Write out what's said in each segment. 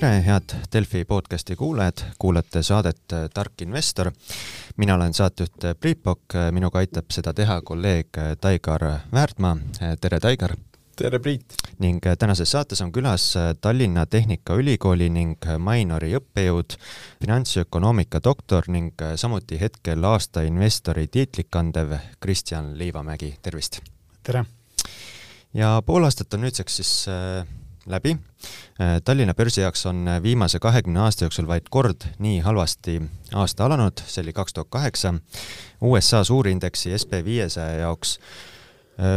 tere, head Delfi podcasti kuulajad, kuulate saadet Tark investor. mina olen saatejuht Priit Pokk, minuga aitab seda teha kolleeg Taigar Väärtmaa. tere, Taigar! tere, Priit! ning tänases saates on külas Tallinna Tehnikaülikooli ning Mainori õppejõud, finantsökonoomika doktor ning samuti hetkel aasta investori tiitlit kandev Kristjan Liivamägi, tervist! tere! ja pool aastat on nüüdseks siis äh, läbi. Äh, Tallinna börsi jaoks on viimase kahekümne aasta jooksul vaid kord nii halvasti aasta alanud, see oli kaks tuhat kaheksa. USA suurindeksi SB viiesaja jaoks äh,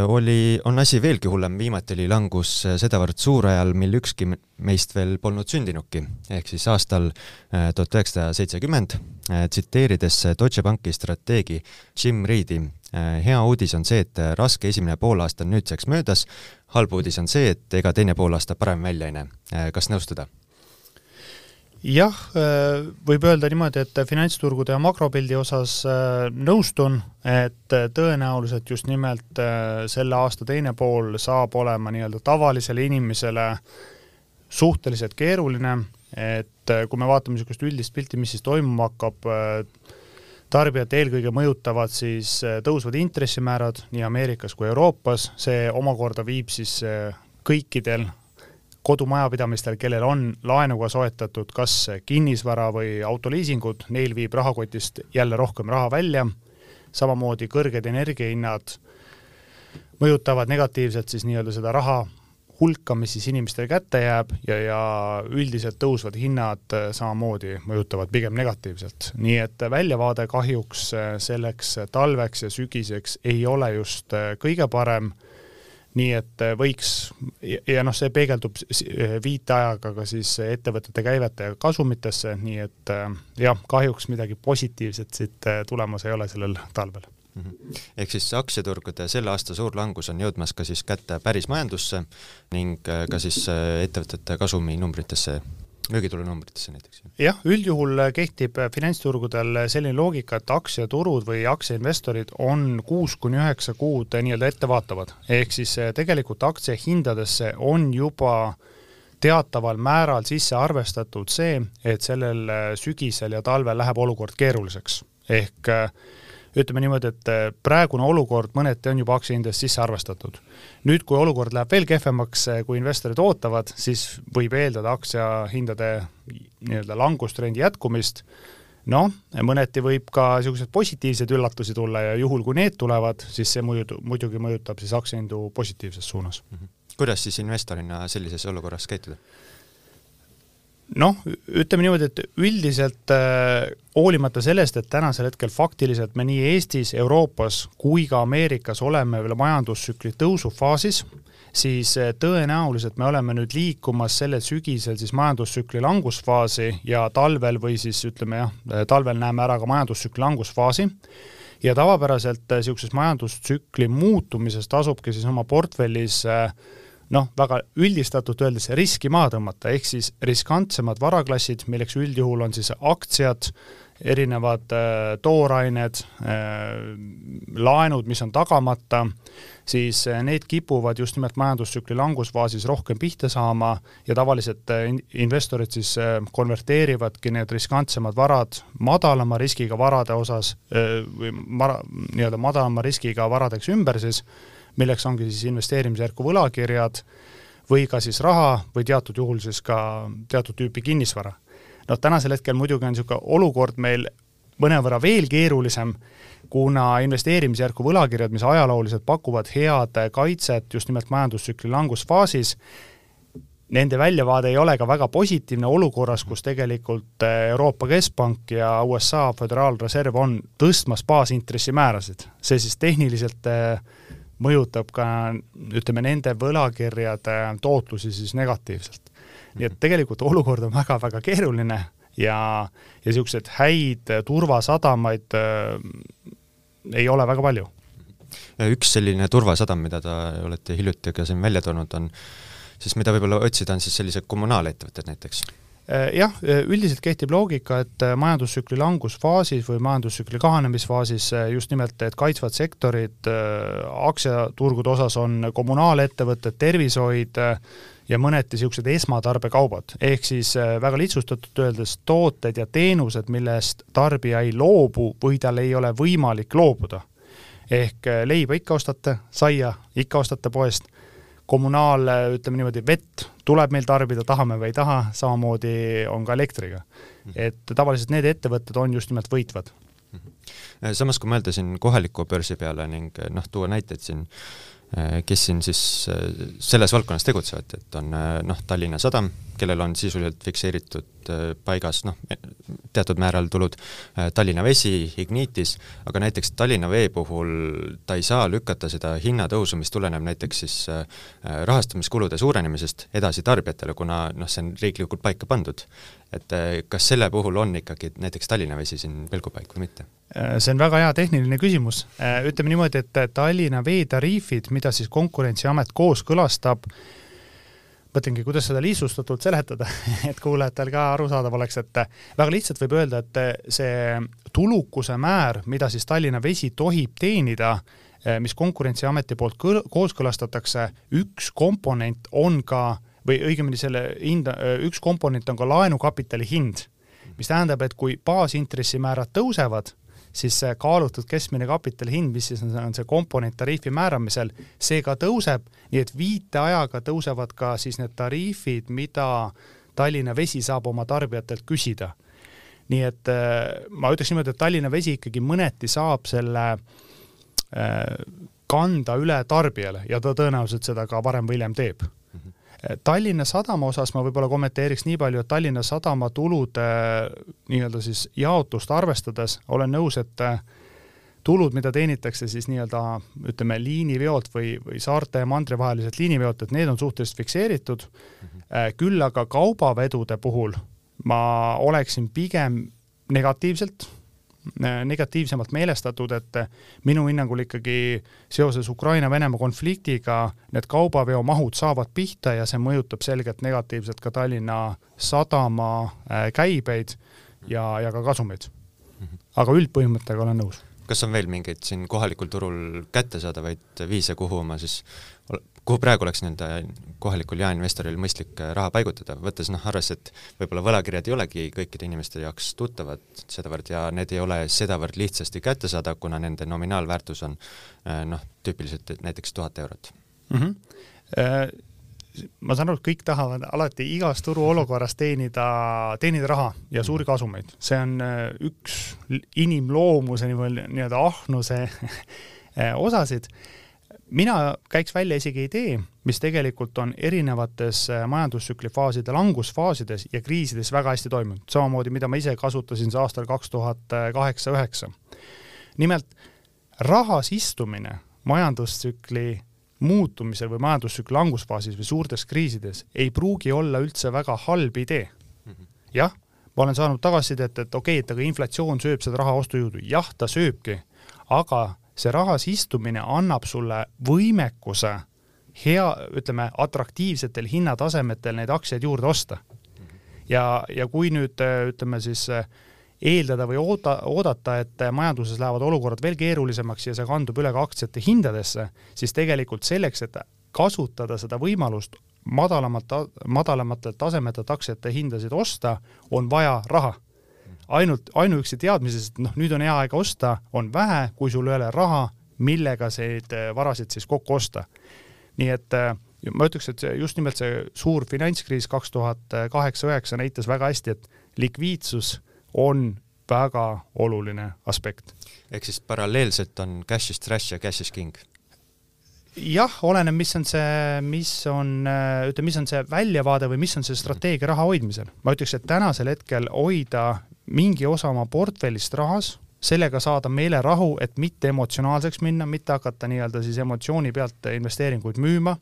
oli, on asi veelgi hullem, viimati oli langus sedavõrd suur ajal, mil ükski meist veel polnud sündinudki, ehk siis aastal tuhat üheksasada seitsekümmend, tsiteerides Deutsche Banki strateegi Jim Reedi Äh, hea uudis on see, et äh, raske esimene poolaasta on nüüdseks möödas, halb uudis on see, et ega teine poolaasta parem välja ei näe. Äh, kas nõustuda? Jah, võib öelda niimoodi, et finantsturgude ja makropildi osas nõustun, et tõenäoliselt just nimelt selle aasta teine pool saab olema nii-öelda tavalisele inimesele suhteliselt keeruline, et kui me vaatame niisugust üldist pilti, mis siis toimuma hakkab, tarbijat eelkõige mõjutavad siis äh, tõusvad intressimäärad nii Ameerikas kui Euroopas, see omakorda viib siis äh, kõikidel kodumajapidamistel, kellel on laenuga soetatud kas kinnisvara või autoliisingud, neil viib rahakotist jälle rohkem raha välja, samamoodi kõrged energiahinnad mõjutavad negatiivselt siis nii-öelda seda raha hulka, mis siis inimestele kätte jääb ja, ja üldiselt tõusvad hinnad äh, samamoodi mõjutavad pigem negatiivselt. nii et väljavaade kahjuks äh, selleks talveks ja sügiseks ei ole just äh, kõige parem, nii et võiks ja, ja noh, see peegeldub viiteajaga ka siis ettevõtete käivete ja kasumitesse, nii et jah, kahjuks midagi positiivset siit tulemas ei ole sellel talvel mm. -hmm. ehk siis aktsiaturgude selle aasta suur langus on jõudmas ka siis kätte päris majandusse ning äh, ka siis äh, ettevõtete kasuminumbritesse müügitulu numbritesse näiteks? jah, üldjuhul kehtib finantsturgudel selline loogika, et aktsiaturud või aktsiainvestorid on kuus kuni üheksa kuud nii-öelda ettevaatavad, ehk siis äh, tegelikult aktsiahindadesse on juba teataval määral sisse arvestatud see, et sellel sügisel ja talvel läheb olukord keeruliseks. ehk ütleme niimoodi, et äh, praegune olukord mõneti on juba aktsiahindades sisse arvestatud. nüüd, kui olukord läheb veel kehvemaks, äh, kui investorid ootavad, siis võib eeldada aktsiahindade nii-öelda langustrendi jätkumist, noh, mõneti võib ka niisuguseid positiivseid üllatusi tulla ja juhul, kui need tulevad, siis see muidu, muidugi mõjutab siis aktsiahindu positiivses suunas mm. -hmm. kuidas siis investorina sellises olukorras käituda? Noh, ütleme niimoodi, et üldiselt äh, hoolimata sellest, et tänasel hetkel faktiliselt me nii Eestis, Euroopas kui ka Ameerikas oleme veel majandustsükli tõusufaasis, siis äh, tõenäoliselt me oleme nüüd liikumas sellel sügisel siis majandustsükli langusfaasi ja talvel või siis ütleme jah, talvel näeme ära ka majandustsükli langusfaasi. Ja tavapäraselt niisuguses äh, majandustsükli muutumises tasubki siis oma portfellis äh, noh, väga üldistatult öeldes riski maha tõmmata, ehk siis riskantsemad varaklassid, milleks üldjuhul on siis aktsiad, erinevad äh, toorained äh,, laenud, mis on tagamata, siis äh, need kipuvad just nimelt majandustsükli langusfaasis rohkem pihta saama ja tavaliselt äh, investorid siis äh, konverteerivadki need riskantsemad varad madalama riskiga varade osas äh, või mara, nii-öelda madalama riskiga varadeks ümber siis milleks ongi siis investeerimisjärku võlakirjad või ka siis raha või teatud juhul siis ka teatud tüüpi kinnisvara. noh, tänasel hetkel muidugi on niisugune olukord meil mõnevõrra veel keerulisem, kuna investeerimisjärku võlakirjad, mis ajalooliselt pakuvad head kaitset just nimelt majandustsükli langusfaasis, nende väljavaade ei ole ka väga positiivne olukorras, kus tegelikult Euroopa Keskpank ja USA Föderaalreserv on tõstmas baasintressimäärasid. see siis tehniliselt mõjutab ka ütleme, nende võlakirjade tootlusi siis negatiivselt. nii et tegelikult olukord on väga-väga keeruline ja, ja niisuguseid häid turvasadamaid äh, ei ole väga palju. üks selline turvasadam, mida te olete hiljuti ka siin välja toonud, on siis mida võib-olla otsida, on siis sellised kommunaalettevõtted näiteks jah, äh, üldiselt kehtib loogika, et äh, majandustsükli langusfaasis või majandustsükli kahanemisfaasis just nimelt need kaitsvad sektorid aktsiaturgude osas on kommunaalettevõtted, tervishoid ja mõneti niisugused esmatarbekaubad, ehk siis äh, väga lihtsustatult öeldes tooted ja teenused, millest tarbija ei loobu või tal ei ole võimalik loobuda. ehk äh, leiba ikka ostate, saia ikka ostate poest, kommunaal, ütleme niimoodi, vett tuleb meil tarbida, tahame või ei taha, samamoodi on ka elektriga. Mhm. et tavaliselt need ettevõtted on just nimelt võitvad mhm. samas, kui mõelda siin kohaliku börsi peale ning noh, tuua näiteid siin Äh, kes siin siis selles valdkonnas tegutsevad, et on noh, Tallinna Sadam, kellel on sisuliselt fikseeritud paigas noh, teatud määral tulud, Tallinna Vesi, Ignitis, aga näiteks Tallinna Vee puhul ta ei saa lükata seda hinnatõusu, mis tuleneb näiteks siis rahastamiskulude suurenemisest edasi tarbijatele, kuna noh, see on riiklikult paika pandud et äh, kas selle puhul on ikkagi näiteks Tallinna Vesi siin pelgupaik või mitte? Äh, see on väga hea tehniline küsimus. Äh, ütleme niimoodi, et Tallinna veetariifid, mida siis Konkurentsiamet kooskõlastab, mõtlengi, kuidas seda lihtsustatult seletada, et kuulajatel ka arusaadav oleks, et väga lihtsalt võib öelda, et see tulukuse määr, mida siis Tallinna Vesi tohib teenida, mis Konkurentsiameti poolt kooskõlastatakse, üks komponent on ka või õigemini selle hinda, üks komponent on ka laenukapitali hind, mis tähendab, et kui baasintressimäärad tõusevad, siis see kaalutud keskmine kapitali hind, mis siis on, on see komponent tariifi määramisel, see ka tõuseb, nii et viiteajaga tõusevad ka siis need tariifid, mida Tallinna Vesi saab oma tarbijatelt küsida. nii et ma ütleks niimoodi, et Tallinna Vesi ikkagi mõneti saab selle kanda üle tarbijale ja ta tõenäoliselt seda ka varem või hiljem teeb Tallinna Sadama osas ma võib-olla kommenteeriks nii palju, et Tallinna Sadama tulude nii-öelda siis jaotust arvestades olen nõus, et tulud, mida teenitakse siis nii-öelda ütleme, liiniveolt või, või saarte ja mandri vaheliselt liiniveolt, et need on suhteliselt fikseeritud mm. -hmm. küll aga kaubavedude puhul ma oleksin pigem negatiivselt Äh, negatiivsemalt meelestatud, et minu hinnangul ikkagi seoses Ukraina-Venemaa konfliktiga need kaubaveomahud saavad pihta ja see mõjutab selgelt negatiivselt ka Tallinna Sadama äh, käibeid ja, ja ka kasumeid. Mhm. aga üldpõhimõttega olen nõus kas on veel mingeid siin kohalikul turul kättesaadavaid viise, kuhu oma siis, kuhu praegu oleks nii-öelda kohalikul jaeinvestoril mõistlik äh, raha paigutada, võttes noh arvesse, et võib-olla võlakirjad ei olegi kõikide inimeste jaoks tuttavad sedavõrd ja need ei ole sedavõrd lihtsasti kättesaadav, kuna nende nominaalväärtus on äh, noh, tüüpiliselt näiteks tuhat eurot mm. -hmm ma saan aru, et kõik tahavad alati igas turuolukorras teenida, teenida raha ja suuri kasumeid. see on äh, üks inimloomuse nii-öelda ahnuse äh, osasid. Mina käiks välja isegi idee, mis tegelikult on erinevates äh, majandustsükli faaside langusfaasides ja kriisides väga hästi toiminud, samamoodi, mida ma ise kasutasin see aastal kaks tuhat kaheksa-üheksa. nimelt rahas istumine majandustsükli muutumisel või majandustsükli langusfaasis või suurtes kriisides ei pruugi olla üldse väga halb idee. Mhm. jah, ma olen saanud tagasisidet, et okei okay,, et aga inflatsioon sööb seda raha ostujõudu, jah, ta sööbki, aga see rahas istumine annab sulle võimekuse hea, ütleme, atraktiivsetel hinnatasemetel neid aktsiaid juurde osta. Ja, ja kui nüüd ütleme siis eeldada või oota, oodata, et majanduses lähevad olukorrad veel keerulisemaks ja see kandub üle ka aktsiate hindadesse, siis tegelikult selleks, et kasutada seda võimalust madalamalt, madalamatelt tasemetelt aktsiate hindasid osta, on vaja raha. Ainult, ainuüksi teadmises, et noh, nüüd on hea aeg osta, on vähe, kui sul ei ole raha, millega neid varasid siis kokku osta. nii et ma ütleks, et just nimelt see suur finantskriis kaks tuhat kaheksa-üheksa näitas väga hästi, et likviidsus on väga oluline aspekt. ehk siis paralleelselt on cash is trash ja cash is king? jah, oleneb, mis on see, mis on, ütleme, mis on see väljavaade või mis on see strateegia raha hoidmisel. ma ütleks, et tänasel hetkel hoida mingi osa oma portfellist rahas, sellega saada meelerahu, et mitte emotsionaalseks minna, mitte hakata nii-öelda siis emotsiooni pealt investeeringuid müüma,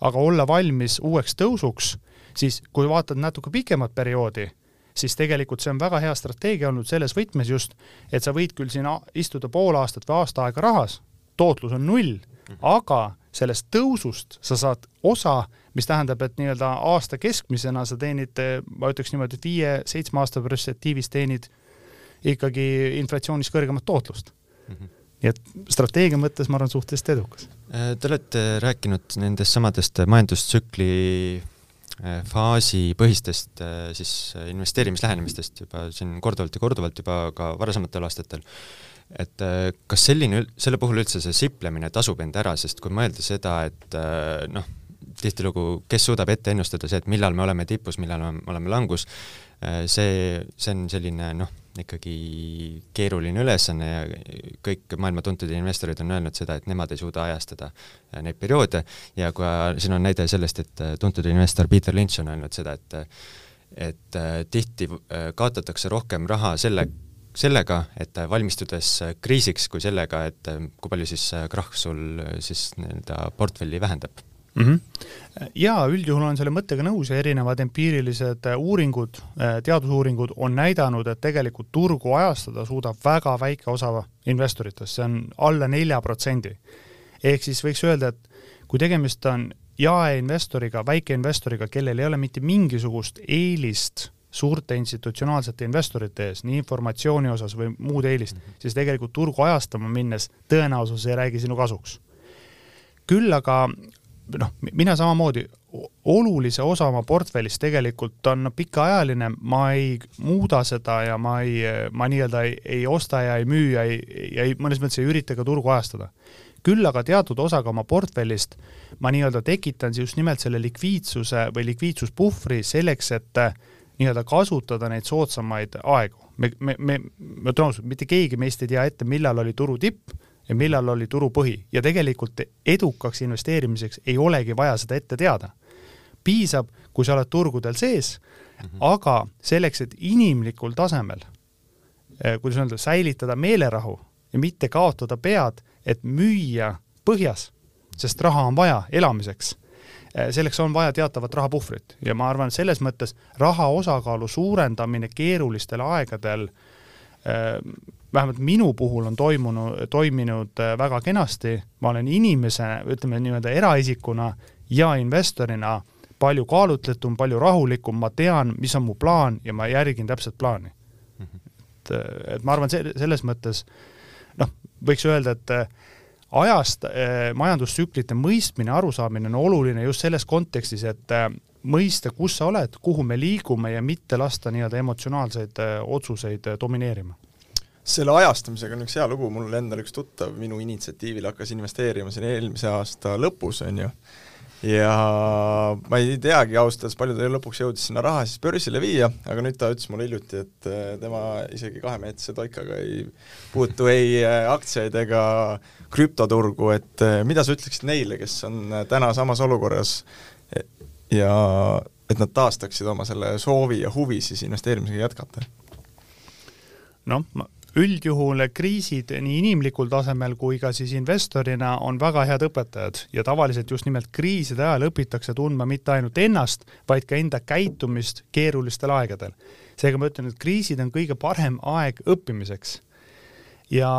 aga olla valmis uueks tõusuks, siis kui vaatad natuke pikemat perioodi, siis tegelikult see on väga hea strateegia olnud selles võtmes just, et sa võid küll siin istuda pool aastat või aasta aega rahas, tootlus on null, aga sellest tõusust sa saad osa, mis tähendab, et nii-öelda aasta keskmisena sa teenid, ma ütleks niimoodi, et viie-seitsme aasta perspektiivis teenid ikkagi inflatsioonis kõrgemat tootlust mm. -hmm nii et strateegia mõttes ma arvan suhteliselt edukas. Te olete rääkinud nendest samadest majandustsükli faasipõhistest siis investeerimislähenemistest juba siin korduvalt ja korduvalt juba ka varasematel aastatel et kas selline, selle puhul üldse see siplemine tasub end ära, sest kui mõelda seda, et noh, tihtilugu, kes suudab ette ennustada see, et millal me oleme tipus, millal me oleme langus, see, see on selline noh, ikkagi keeruline ülesanne ja kõik maailma tuntud investorid on öelnud seda, et nemad ei suuda ajastada neid perioode. Ja kui siin on näide sellest, et tuntud investor Peter Lynch on öelnud seda, et et tihti kaotatakse rohkem raha selle, sellega, et valmistudes kriisiks, kui sellega, et kui palju siis krahv sul siis nii-öelda portfelli vähendab mm. -hmm. jaa, üldjuhul olen selle mõttega nõus ja erinevad empiirilised uuringud, teadusuuringud on näidanud, et tegelikult turgu ajastada suudab väga väike osa investoritest, see on alla nelja protsendi. ehk siis võiks öelda, et kui tegemist on jaeinvestoriga, väikeinvestoriga, kellel ei ole mitte mingisugust eelist suurte institutsionaalsete investorite ees, nii informatsiooni osas või muud eelist mm, -hmm. siis tegelikult turgu ajastama minnes tõenäosus ei räägi sinu kasuks. küll aga noh, mina samamoodi, olulise osa oma portfellist tegelikult on pikaajaline, ma ei muuda seda ja ma ei, ma nii-öelda ei, ei osta ja ei müü ja ei, ja ei, mõnes mõttes ei ürita ka turgu ajastada. küll aga teatud osaga oma portfellist ma nii-öelda tekitan just nimelt selle likviidsuse või likviidsuspuhvri selleks, et nii-öelda kasutada neid soodsamaid aegu. me, me, me, ma ütlen ausalt, mitte keegi meist ei tea ette, millal oli turu tipp ja millal oli turupõhi ja tegelikult edukaks investeerimiseks ei olegi vaja seda ette teada. piisab, kui sa oled turgudel sees mm, -hmm. aga selleks, et inimlikul tasemel, eh, kuidas öelda, säilitada meelerahu ja mitte kaotada pead, et müüa põhjas, sest raha on vaja elamiseks selleks on vaja teatavat rahapuhvrit ja ma arvan, selles mõttes raha osakaalu suurendamine keerulistel aegadel eh, vähemalt minu puhul on toimunud, toiminud äh, väga kenasti, ma olen inimese, ütleme nii-öelda eraisikuna ja investorina palju kaalutletum, palju rahulikum, ma tean, mis on mu plaan ja ma järgin täpselt plaani. -hmm. et, äh, et ma arvan, see, selles mõttes noh, võiks öelda, et äh, ajast eh, majandustsüklite mõistmine, arusaamine on oluline just selles kontekstis, et eh, mõista, kus sa oled, kuhu me liigume ja mitte lasta nii-öelda emotsionaalseid eh, otsuseid domineerima. Selle ajastamisega on üks hea lugu, mul endal üks tuttav minu initsiatiivil hakkas investeerima siin eelmise aasta lõpus, on ju, ja ma ei teagi ausalt öeldes, palju ta lõpuks jõudis sinna raha siis börsile viia, aga nüüd ta ütles mulle hiljuti, et tema isegi kahemeetrise toikaga ei puutu ei aktsiaid ega krüptoturgu, et äh, mida sa ütleksid neile, kes on täna samas olukorras ja et nad taastaksid oma selle soovi ja huvi siis investeerimisega jätkata? noh, üldjuhul kriisid nii inimlikul tasemel kui ka siis investorina on väga head õpetajad ja tavaliselt just nimelt kriiside ajal õpitakse tundma mitte ainult ennast, vaid ka enda käitumist keerulistel aegadel. seega ma ütlen, et kriisid on kõige parem aeg õppimiseks. Ja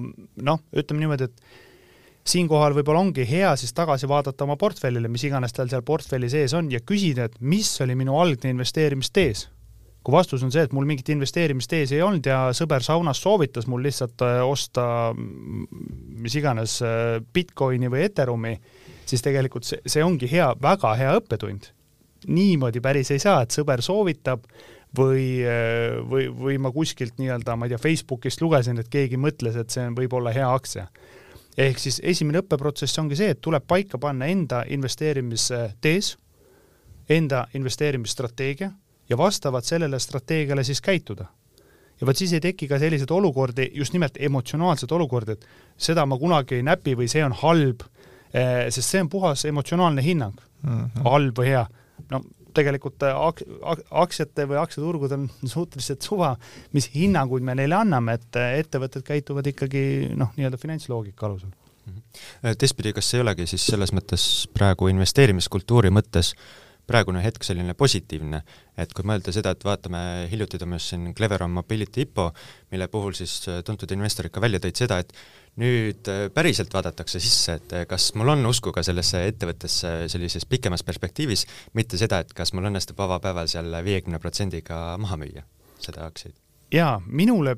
noh, ütleme niimoodi, et siinkohal võib-olla ongi hea siis tagasi vaadata oma portfellile, mis iganes tal seal portfelli sees on ja küsida, et mis oli minu algne investeerimistees kui vastus on see, et mul mingit investeerimist ees ei olnud ja sõber saunas soovitas mul lihtsalt äh, osta mis iganes äh, Bitcoini või Etherumi, siis tegelikult see, see ongi hea, väga hea õppetund. niimoodi päris ei saa, et sõber soovitab või, või, või ma kuskilt nii-öelda, ma ei tea, Facebookist lugesin, et keegi mõtles, et see võib olla hea aktsia. ehk siis esimene õppeprotsess ongi see, et tuleb paika panna enda investeerimistees, enda investeerimisstrateegia ja vastavalt sellele strateegiale siis käituda. ja vot siis ei teki ka selliseid olukordi, just nimelt emotsionaalsed olukordi, et seda ma kunagi ei näpi või see on halb, eh, sest see on puhas emotsionaalne hinnang mm, -hmm. halb või hea. no tegelikult eh, ak-, aktsiate või aktsiaturgudel on suhteliselt suva, mis hinnanguid me neile anname, et eh, ettevõtted käituvad ikkagi noh, nii-öelda finantsloogika alusel mhm. teistpidi, kas ei olegi siis selles mõttes praegu investeerimiskultuuri mõttes äh, praegune hetk selline positiivne, et kui mõelda seda, et vaatame, hiljuti toimus siin Cleveron Mobility IPO, mille puhul siis äh, tuntud investorid ka välja tõid seda, et nüüd äh, päriselt vaadatakse sisse, et äh, kas mul on usku ka sellesse ettevõttesse sellises pikemas perspektiivis, mitte seda, et kas mul õnnestub avapäeval seal viiekümne protsendiga maha müüa seda aktsiaid. jaa, minule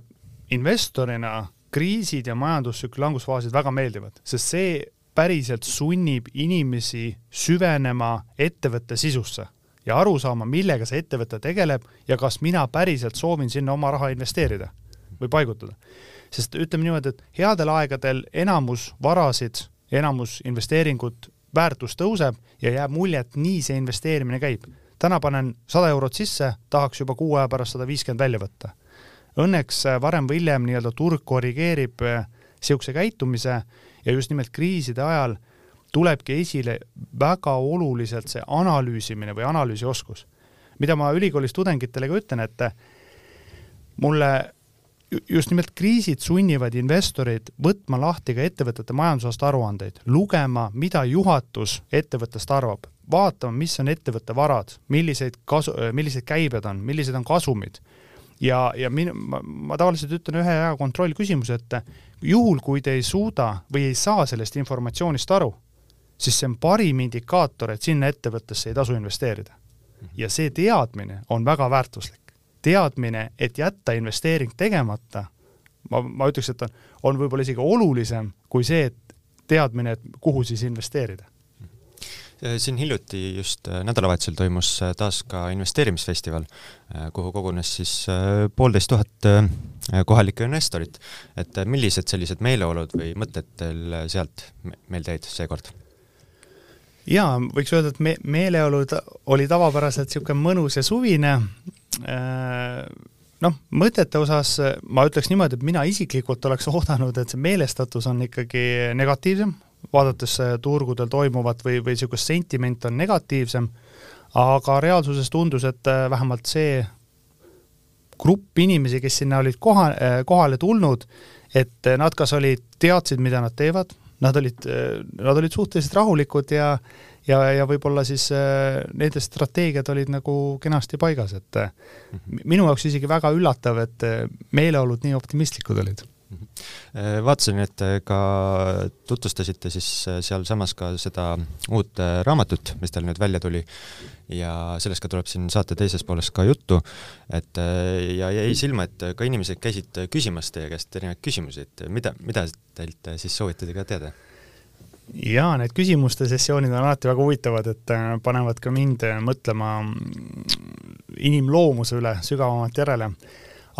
investorina kriisid ja majandustsükli langusfaasid väga meeldivad, sest see päriselt sunnib inimesi süvenema ettevõtte sisusse ja aru saama, millega see ettevõte tegeleb ja kas mina päriselt soovin sinna oma raha investeerida või paigutada. Sest ütleme niimoodi, et headel aegadel enamus varasid, enamus investeeringut, väärtus tõuseb ja jääb mulje, et nii see investeerimine käib. täna panen sada eurot sisse, tahaks juba kuu aja pärast sada viiskümmend välja võtta. Õnneks varem või hiljem nii-öelda turg korrigeerib niisuguse käitumise ja just nimelt kriiside ajal tulebki esile väga oluliselt see analüüsimine või analüüsioskus. mida ma ülikoolis tudengitele ka ütlen, et mulle just nimelt kriisid sunnivad investoreid võtma lahti ka ettevõtete majandusaasta aruandeid, lugema, mida juhatus ettevõttest arvab, vaatama, mis on ettevõtte varad, milliseid kasu, millised käibed on, millised on kasumid. ja, ja minu, ma, ma tavaliselt ütlen ühe hea kontrollküsimuse, et juhul, kui te ei suuda või ei saa sellest informatsioonist aru, siis see on parim indikaator, et sinna ettevõttesse ei tasu investeerida. ja see teadmine on väga väärtuslik. Teadmine, et jätta investeering tegemata, ma, ma ütleks, et on, on võib-olla isegi olulisem kui see, et teadmine, et kuhu siis investeerida siin hiljuti just äh, nädalavahetusel toimus äh, taas ka investeerimisfestival, äh, kuhu kogunes siis poolteist tuhat kohalikku investorit. et millised sellised meeleolud või mõtted teil sealt meelde jäid seekord? Jaa, võiks öelda, et me-, meeleolud oli tavapäraselt niisugune mõnus ja suvine, noh, mõtete osas ma ütleks niimoodi, et mina isiklikult oleks oodanud, et see meelestatus on ikkagi negatiivsem, vaadates turgudel toimuvat või, või niisugust sentiment on negatiivsem, aga reaalsuses tundus, et vähemalt see grupp inimesi, kes sinna olid koha, kohale tulnud, et nad kas olid, teadsid, mida nad teevad, nad olid, nad olid suhteliselt rahulikud ja ja, ja võib-olla siis äh, nende strateegiad olid nagu kenasti paigas, et mm -hmm. minu jaoks isegi väga üllatav, et meeleolud nii optimistlikud olid mhm. vaatasin, et ka tutvustasite siis sealsamas ka seda uut raamatut, mis teil nüüd välja tuli ja sellest ka tuleb siin saate teises pooles ka juttu, et ja jäi silma, et ka inimesed käisid küsimas teie käest erinevaid küsimusi, et mida, mida teilt siis soovitati ka teada? jaa, need küsimuste sessioonid on alati väga huvitavad, et äh, panevad ka mind äh, mõtlema inimloomuse üle sügavamalt järele.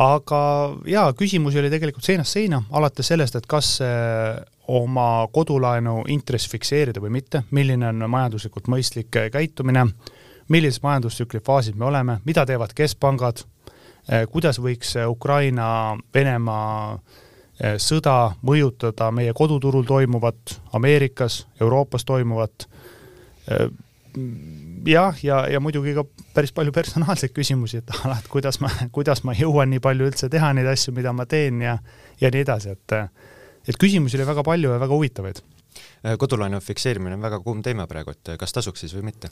aga jaa, küsimusi oli tegelikult seinast seina, alates sellest, et kas äh, oma kodulaenu intress fikseerida või mitte, milline on majanduslikult mõistlik käitumine, millises majandustsükli faasis me oleme, mida teevad keskpangad, kuidas võiks Ukraina, Venemaa Eh, sõda mõjutada meie koduturul toimuvat, Ameerikas, Euroopas toimuvat, eh, jah, ja, ja muidugi ka päris palju personaalseid küsimusi, et alati, kuidas ma, kuidas ma jõuan nii palju üldse teha neid asju, mida ma teen ja ja nii edasi, et et küsimusi oli väga palju ja väga huvitavaid. kodulaenu fikseerimine on väga kuum teema praegu, et kas tasuks siis või mitte?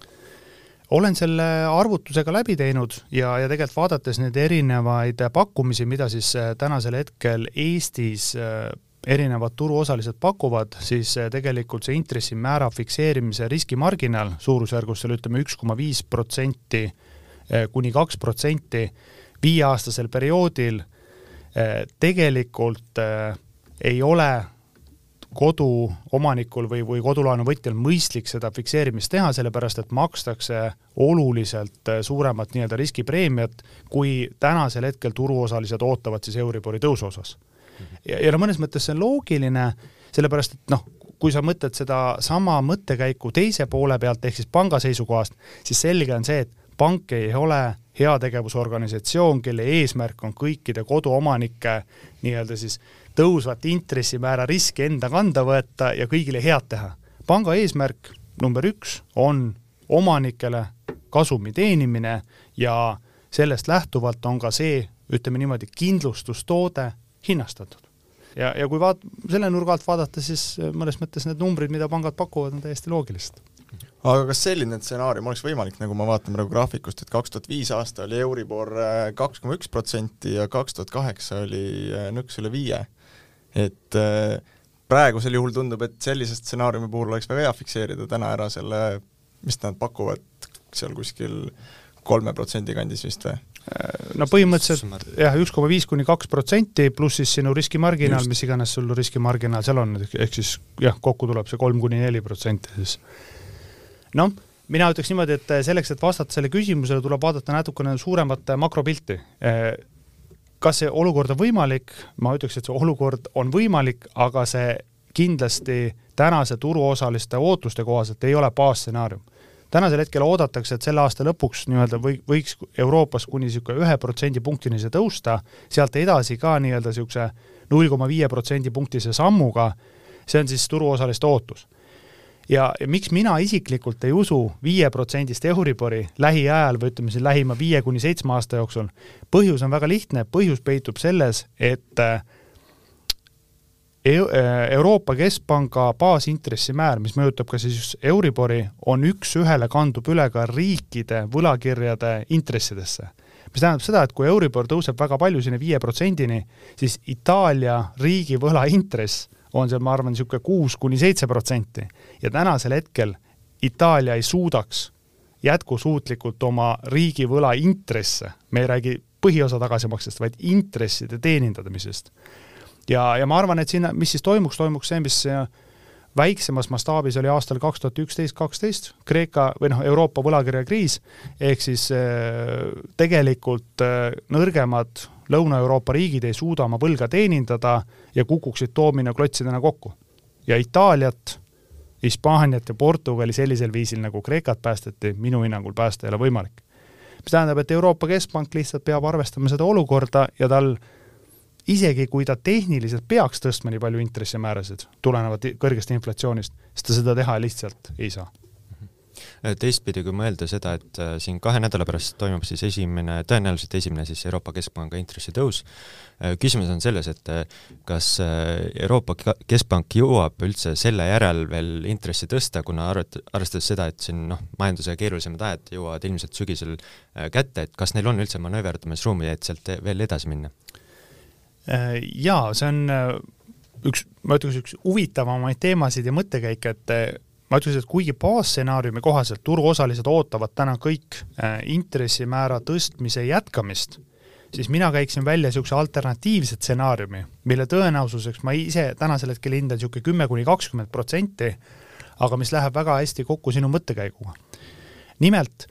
Olen selle arvutusega läbi teinud ja, ja tegelikult vaadates neid erinevaid pakkumisi, mida siis äh, tänasel hetkel Eestis äh, erinevad turuosalised pakuvad, siis äh, tegelikult see intressimäära fikseerimise riskimarginaal suurusjärgus seal ütleme üks koma viis protsenti kuni kaks protsenti viieaastasel perioodil tegelikult ei ole koduomanikul või, või kodulaenu võtjal mõistlik seda fikseerimist teha, sellepärast et makstakse oluliselt äh, suuremat nii-öelda riskipreemiat, kui tänasel hetkel turuosalised ootavad siis Euribori tõusu osas. ja, ja no mõnes mõttes see on loogiline, sellepärast et noh, kui sa mõtled sedasama mõttekäiku teise poole pealt, ehk siis panga seisukohast, siis selge on see, et pank ei ole heategevusorganisatsioon, kelle eesmärk on kõikide koduomanike nii-öelda siis tõusvat intressimäära riski enda kanda võtta ja kõigile head teha. panga eesmärk number üks on omanikele kasumi teenimine ja sellest lähtuvalt on ka see, ütleme niimoodi, kindlustustoode hinnastatud. ja, ja kui vaat-, selle nurga alt vaadata, siis mõnes mõttes need numbrid, mida pangad pakuvad, on täiesti loogilised aga kas selline stsenaarium oleks võimalik, nagu ma vaatan praegu graafikust, et kaks tuhat viis aasta oli Euribor äh, kaks koma üks protsenti ja kaks tuhat kaheksa oli äh, nõks üle viie et äh, praegusel juhul tundub, et sellise stsenaariumi puhul oleks väga hea fikseerida täna ära selle, mis nad pakuvad seal kuskil kolme protsendi kandis vist või? no põhimõtteliselt jah, üks koma viis kuni kaks protsenti, pluss siis sinu riskimarginaal, mis iganes sul riskimarginaal seal on, ehk siis jah, kokku tuleb see kolm kuni neli protsenti siis. noh, mina ütleks niimoodi, et selleks, et vastata sellele küsimusele, tuleb vaadata natukene suuremat makropilti. Kas see olukord on võimalik, ma ütleks, et see olukord on võimalik, aga see kindlasti tänase turuosaliste ootuste kohaselt ei ole baasstsenaarium tänasel hetkel oodatakse, et selle aasta lõpuks nii-öelda või, võiks Euroopas kuni niisugune ühe protsendipunktini see tõusta, sealt edasi ka nii-öelda niisuguse null koma viie protsendipunktise sammuga, see on siis turuosaliste ootus. Ja, miks mina isiklikult ei usu viieprotsendist Euribori lähiajal või ütleme siis lähima viie kuni seitsme aasta jooksul, põhjus on väga lihtne, põhjus peitub selles, et äh, Äh, Euroopa Keskpanga baasintressimäär, mis mõjutab ka siis Euribori, on üks-ühele kandub üle ka riikide võlakirjade intressidesse. mis tähendab seda, et kui Euribor tõuseb väga palju sinna viie protsendini, siis Itaalia riigivõla intress on seal, ma arvan, niisugune kuus kuni seitse protsenti ja tänasel hetkel Itaalia ei suudaks jätkusuutlikult oma riigivõla intresse, me ei räägi põhiosa tagasimaksest, vaid intresside teenindamisest ja, ja ma arvan, et sinna, mis siis toimuks, toimuks see, mis väiksemas mastaabis oli aastal kaks tuhat üksteist, kaksteist Kreeka või noh, Euroopa võlakirjakriis, ehk siis äh, tegelikult äh, nõrgemad Lõuna-Euroopa riigid ei suuda oma võlga teenindada ja kukuksid toomina klotsidena kokku. ja Itaaliat, Hispaaniat ja Portugali sellisel viisil, nagu Kreekat päästeti, minu hinnangul päästa ei ole võimalik. mis tähendab, et Euroopa Keskpank lihtsalt peab arvestama seda olukorda ja tal isegi kui ta tehniliselt peaks tõstma nii palju intressimäärasid tulenevalt kõrgest inflatsioonist, siis ta seda teha lihtsalt ei saa teistpidi, kui mõelda seda, et äh, siin kahe nädala pärast toimub siis esimene, tõenäoliselt esimene siis Euroopa Keskpanga intressitõus, äh, küsimus on selles, et kas Euroopa Keskpank jõuab üldse selle järel veel intressi tõsta, kuna arvat-, arvestades seda, et siin noh, majanduse keerulisemad ajad jõuavad ilmselt sügisel kätte, et kas neil on üldse manööverdamisruumi, et sealt veel edasi minna? Äh, jaa, see on äh, üks, ma ütleks, üks huvitavamaid teemasid ja mõttekäike, et äh, ma ütleks, et kuigi baasstsenaariumi kohaselt turuosalised ootavad täna kõik intressimäära tõstmise jätkamist, siis mina käiksin välja niisuguse alternatiivse stsenaariumi, mille tõenäosuseks ma ise tänasel hetkel hindan niisugune kümme kuni kakskümmend protsenti, aga mis läheb väga hästi kokku sinu mõttekäiguga. nimelt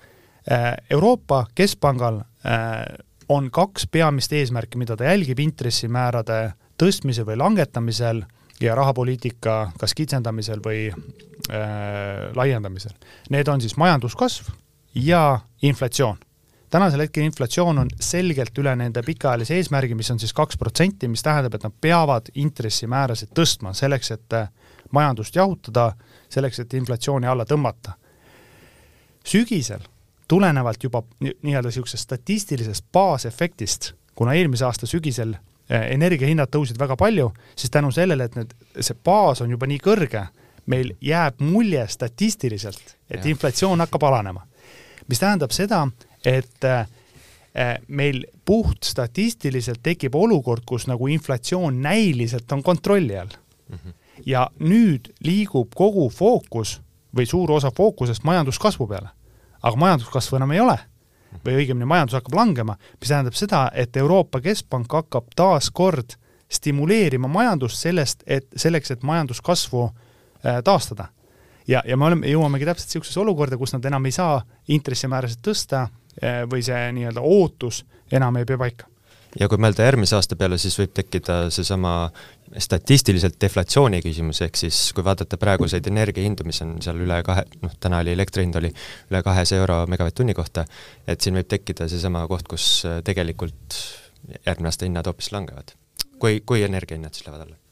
Euroopa Keskpangal on kaks peamist eesmärki, mida ta jälgib intressimäärade tõstmise või langetamisel ja rahapoliitika kas kitsendamisel või äh, laiendamisel. Need on siis majanduskasv ja inflatsioon. tänasel hetkel inflatsioon on selgelt üle nende pikaajalise eesmärgi, mis on siis kaks protsenti, mis tähendab, et nad peavad intressimäärasid tõstma selleks, et äh, majandust jahutada, selleks, et inflatsiooni alla tõmmata. sügisel tulenevalt juba nii-öelda niisugusest statistilisest baasefektist, kuna eelmise aasta sügisel energiahinnad tõusid väga palju, siis tänu sellele, et need, see baas on juba nii kõrge, meil jääb mulje statistiliselt, et ja. inflatsioon hakkab alanema. mis tähendab seda, et eh, meil puht statistiliselt tekib olukord, kus nagu inflatsioon näiliselt on kontrolli all mm. -hmm. ja nüüd liigub kogu fookus või suur osa fookusest majanduskasvu peale aga majanduskasvu enam ei ole või õigemini majandus hakkab langema, mis tähendab seda, et Euroopa Keskpank hakkab taas kord stimuleerima majandust sellest, et selleks, et majanduskasvu äh, taastada. ja, ja me oleme, jõuamegi täpselt niisugusesse olukorda, kus nad enam ei saa intressimäärasid tõsta äh, või see nii-öelda ootus enam ei pea paika ja kui mõelda järgmise aasta peale, siis võib tekkida seesama statistiliselt deflatsiooni küsimus, ehk siis kui vaadata praeguseid energiahindu, mis on seal üle kahe, noh, täna oli elektri hind oli üle kahesaja euro megavatt-tunni kohta, et siin võib tekkida seesama koht, kus tegelikult järgmine aasta hinnad hoopis langevad. kui, kui energiahinnad siis lähevad alla Äh,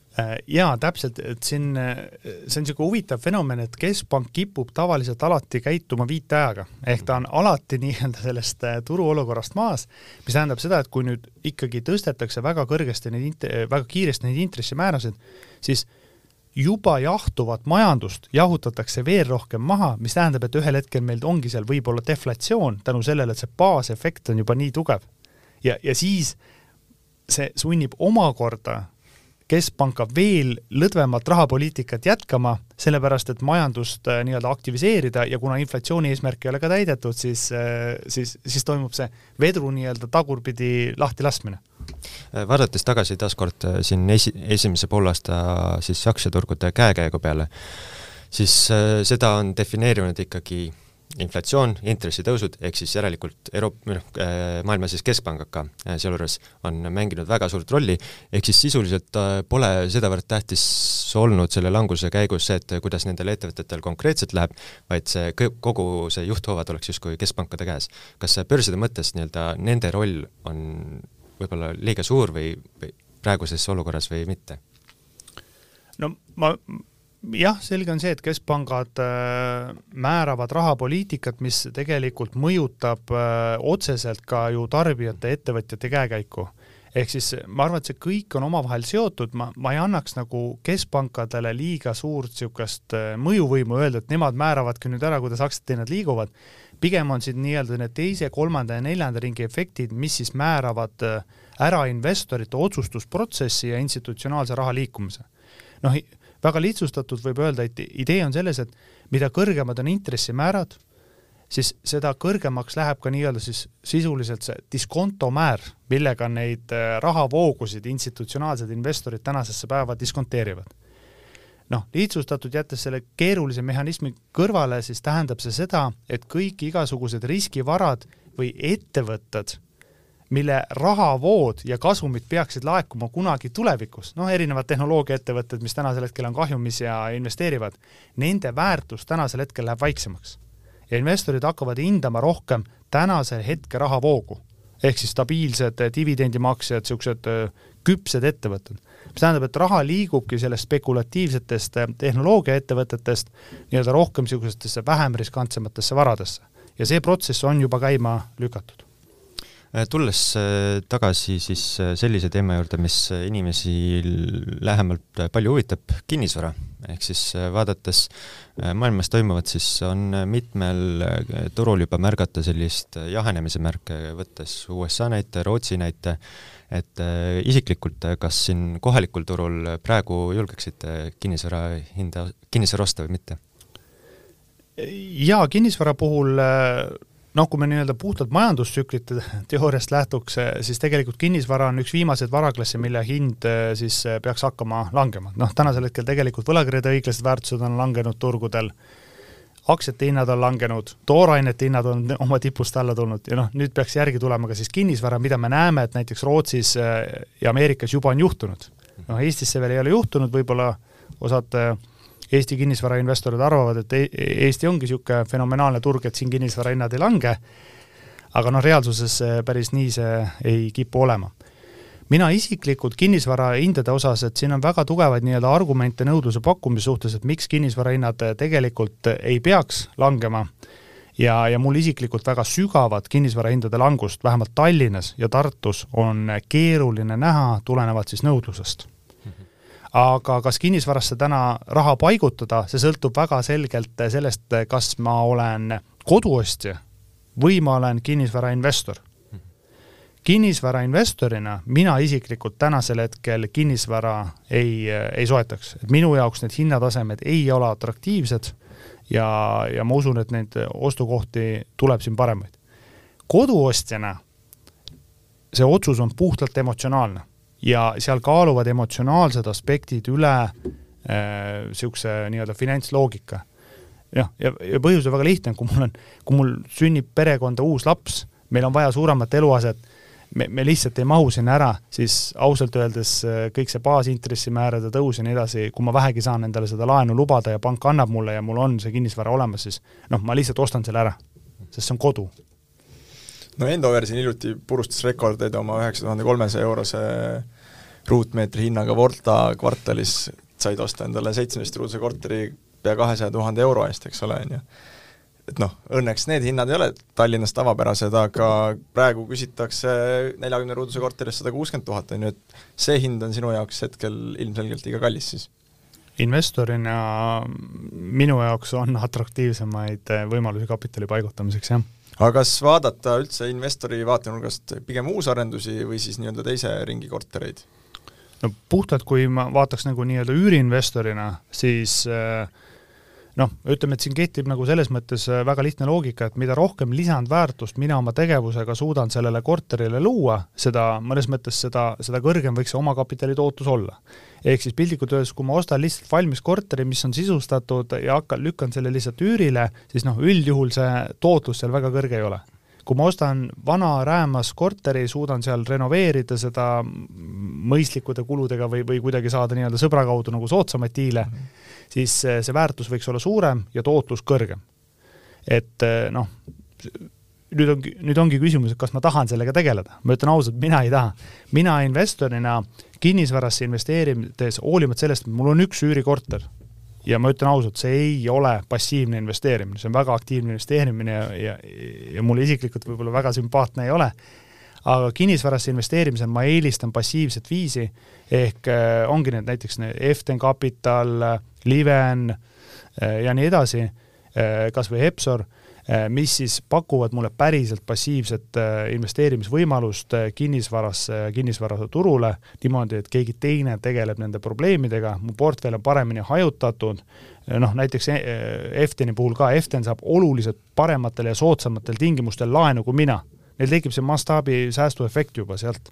jaa, täpselt, et siin, äh, see on niisugune huvitav fenomen, et keskpank kipub tavaliselt alati käituma viiteajaga, ehk ta on alati nii-öelda sellest äh, turuolukorrast maas, mis tähendab seda, et kui nüüd ikkagi tõstetakse väga kõrgesti neid int-, väga kiiresti neid intressimäärasid, siis juba jahtuvat majandust jahutatakse veel rohkem maha, mis tähendab, et ühel hetkel meil ongi seal võib-olla deflatsioon tänu sellele, et see baasefekt on juba nii tugev. ja, ja siis see sunnib omakorda keskpanka veel lõdvemat rahapoliitikat jätkama, sellepärast et majandust äh, nii-öelda aktiviseerida ja kuna inflatsiooni eesmärk ei ole ka täidetud, siis, äh, siis, siis toimub see vedru nii-öelda tagurpidi lahti laskmine. Äh, vaadates tagasi taaskord siin esi, esimese poolaasta siis aktsiaturgude käekäigu peale, siis seda on defineerinud ikkagi inflatsioon, intressitõusud, ehk siis järelikult Euroop-, või noh, maailma siis keskpangad ka sealjuures on mänginud väga suurt rolli, ehk siis sisuliselt pole sedavõrd tähtis olnud selle languse käigus see, et kuidas nendel ettevõtetel konkreetselt läheb, vaid see kogu see juhthoovad oleks justkui keskpankade käes. kas börside mõttes nii-öelda nende roll on võib-olla liiga suur või, või praeguses olukorras või mitte? no ma jah, selge on see, et keskpangad äh, määravad rahapoliitikat, mis tegelikult mõjutab äh, otseselt ka ju tarbijate, ettevõtjate käekäiku. ehk siis ma arvan, et see kõik on omavahel seotud, ma, ma ei annaks nagu keskpankadele liiga suurt niisugust äh, mõjuvõimu öelda, et nemad määravadki nüüd ära, kuidas aktsiahinnad liiguvad, pigem on siin nii-öelda need teise, kolmanda ja neljanda ringi efektid, mis siis määravad ära investorite otsustusprotsessi ja institutsionaalse raha liikumise. noh, väga lihtsustatult võib öelda, et idee on selles, et mida kõrgemad on intressimäärad, siis seda kõrgemaks läheb ka nii-öelda siis sisuliselt see diskontomäär, millega neid äh, rahavoogusid institutsionaalsed investorid tänasesse päeva diskonteerivad. noh, lihtsustatult jättes selle keerulise mehhanismi kõrvale, siis tähendab see seda, et kõik igasugused riskivarad või ettevõtted mille rahavood ja kasumid peaksid laekuma kunagi tulevikus, noh, erinevad tehnoloogiaettevõtted, mis tänasel hetkel on kahjumis ja investeerivad, nende väärtus tänasel hetkel läheb väiksemaks. ja investorid hakkavad hindama rohkem tänase hetke rahavoogu, ehk siis stabiilsed dividendimaksjad, niisugused küpsed ettevõtted. mis tähendab, et raha liigubki sellest spekulatiivsetest äh, tehnoloogiaettevõtetest nii-öelda rohkem niisugustesse vähem riskantsematesse varadesse. ja see protsess on juba käima lükatud tulles äh, tagasi siis äh, sellise teema juurde, mis inimesi lähemalt palju huvitab, kinnisvara, ehk siis vaadates maailmas toimuvat, siis on mitmel turul juba märgata sellist jahenemise märke, võttes USA näite, Rootsi näite, et isiklikult, kas siin kohalikul turul praegu julgeksite kinnisvara hinda, kinnisvara osta või mitte? jaa, kinnisvara puhul noh, kui me nii-öelda puhtalt majandustsüklite teooriast lähtuks, siis tegelikult kinnisvara on üks viimaseid varaklasse, mille hind eh, siis eh, peaks hakkama langema. noh, tänasel hetkel tegelikult võlakirjade õiglased väärtused on langenud turgudel, aktsiate hinnad on langenud, toorainete hinnad on oma tipust alla tulnud ja noh, nüüd peaks järgi tulema ka siis kinnisvara, mida me näeme, et näiteks Rootsis eh, ja Ameerikas juba on juhtunud. noh, Eestis see veel ei ole juhtunud, võib-olla osad äh, Eesti kinnisvarainvestorid arvavad, et e-, Eesti ongi niisugune fenomenaalne turg, et siin kinnisvarahinnad ei lange, aga noh, reaalsuses päris nii see ei kipu olema. mina isiklikult kinnisvara hindade osas, et siin on väga tugevaid nii-öelda argumente nõudluse pakkumise suhtes, et miks kinnisvarahinnad tegelikult ei peaks langema, ja, ja mul isiklikult väga sügavat kinnisvarahindade langust, vähemalt Tallinnas ja Tartus, on keeruline näha tulenevalt siis nõudlusest aga kas kinnisvarasse täna raha paigutada, see sõltub väga selgelt sellest, kas ma olen koduostja või ma olen kinnisvarainvestor. kinnisvarainvestorina mina isiklikult tänasel hetkel kinnisvara ei, ei soetaks, et minu jaoks need hinnatasemed ei ole atraktiivsed ja, ja ma usun, et neid ostukohti tuleb siin paremaid. koduostjana see otsus on puhtalt emotsionaalne ja seal kaaluvad emotsionaalsed aspektid üle niisuguse äh, nii-öelda finantsloogika. jah, ja, ja, ja põhjus on väga lihtne, kui mul on, kui mul sünnib perekonda uus laps, meil on vaja suuremat eluaset, me, me lihtsalt ei mahu sinna ära, siis ausalt öeldes äh, kõik see baasintressimäärade tõus ja nii edasi, kui ma vähegi saan endale seda laenu lubada ja pank annab mulle ja mul on see kinnisvara olemas, siis noh, ma lihtsalt ostan selle ära, sest see on kodu no Endover siin hiljuti purustas rekordeid oma üheksa tuhande kolmesaja eurose ruutmeetri hinnaga Volta kvartalis said osta endale seitsmeteistruudse korteri pea kahesaja tuhande euro eest, eks ole, on ju. et noh, õnneks need hinnad ei ole Tallinnas tavapärased, aga praegu küsitakse neljakümne ruuduse korteri eest sada kuuskümmend tuhat, on ju, et see hind on sinu jaoks hetkel ilmselgelt liiga kallis siis? investorina minu jaoks on atraktiivsemaid võimalusi kapitali paigutamiseks, jah aga kas vaadata üldse investori vaatenurgast pigem uusarendusi või siis nii-öelda teise ringi kortereid? no puhtalt, kui ma vaataks nagu nii-öelda üüriinvestorina, siis äh, noh, ütleme, et siin kehtib nagu selles mõttes äh, väga lihtne loogika, et mida rohkem lisandväärtust mina oma tegevusega suudan sellele korterile luua, seda, mõnes mõttes seda, seda kõrgem võiks see omakapitali tootlus olla. ehk siis piltlikult öeldes, kui ma ostan lihtsalt valmis korteri, mis on sisustatud ja hakkan, lükkan selle lihtsalt üürile, siis noh, üldjuhul see tootlus seal väga kõrge ei ole kui ma ostan vana räämas korteri, suudan seal renoveerida seda mõistlikude kuludega või, või kuidagi saada nii-öelda sõbra kaudu nagu soodsamaid diile mm, -hmm siis see väärtus võiks olla suurem ja tootlus kõrgem. et eh, noh, nüüd ongi, nüüd ongi küsimus, et kas ma tahan sellega tegeleda. ma ütlen ausalt, mina ei taha. mina investorina kinnisvarasse investeerides, hoolimata sellest, et mul on üks üürikorter, ja ma ütlen ausalt, see ei ole passiivne investeerimine, see on väga aktiivne investeerimine ja, ja, ja mulle isiklikult võib-olla väga sümpaatne ei ole, aga kinnisvarasse investeerimisel ma eelistan passiivset viisi, ehk äh, ongi need näiteks Eften Capital, Liven äh, ja nii edasi, äh, kas või Hepsor, mis siis pakuvad mulle päriselt passiivset investeerimisvõimalust kinnisvarasse, kinnisvaraturule, niimoodi, et keegi teine tegeleb nende probleemidega, mu portfell on paremini hajutatud, noh näiteks Efteni puhul ka, Eften saab oluliselt parematel ja soodsamatel tingimustel laenu kui mina neil tekib see mastaabi säästuefekt juba sealt.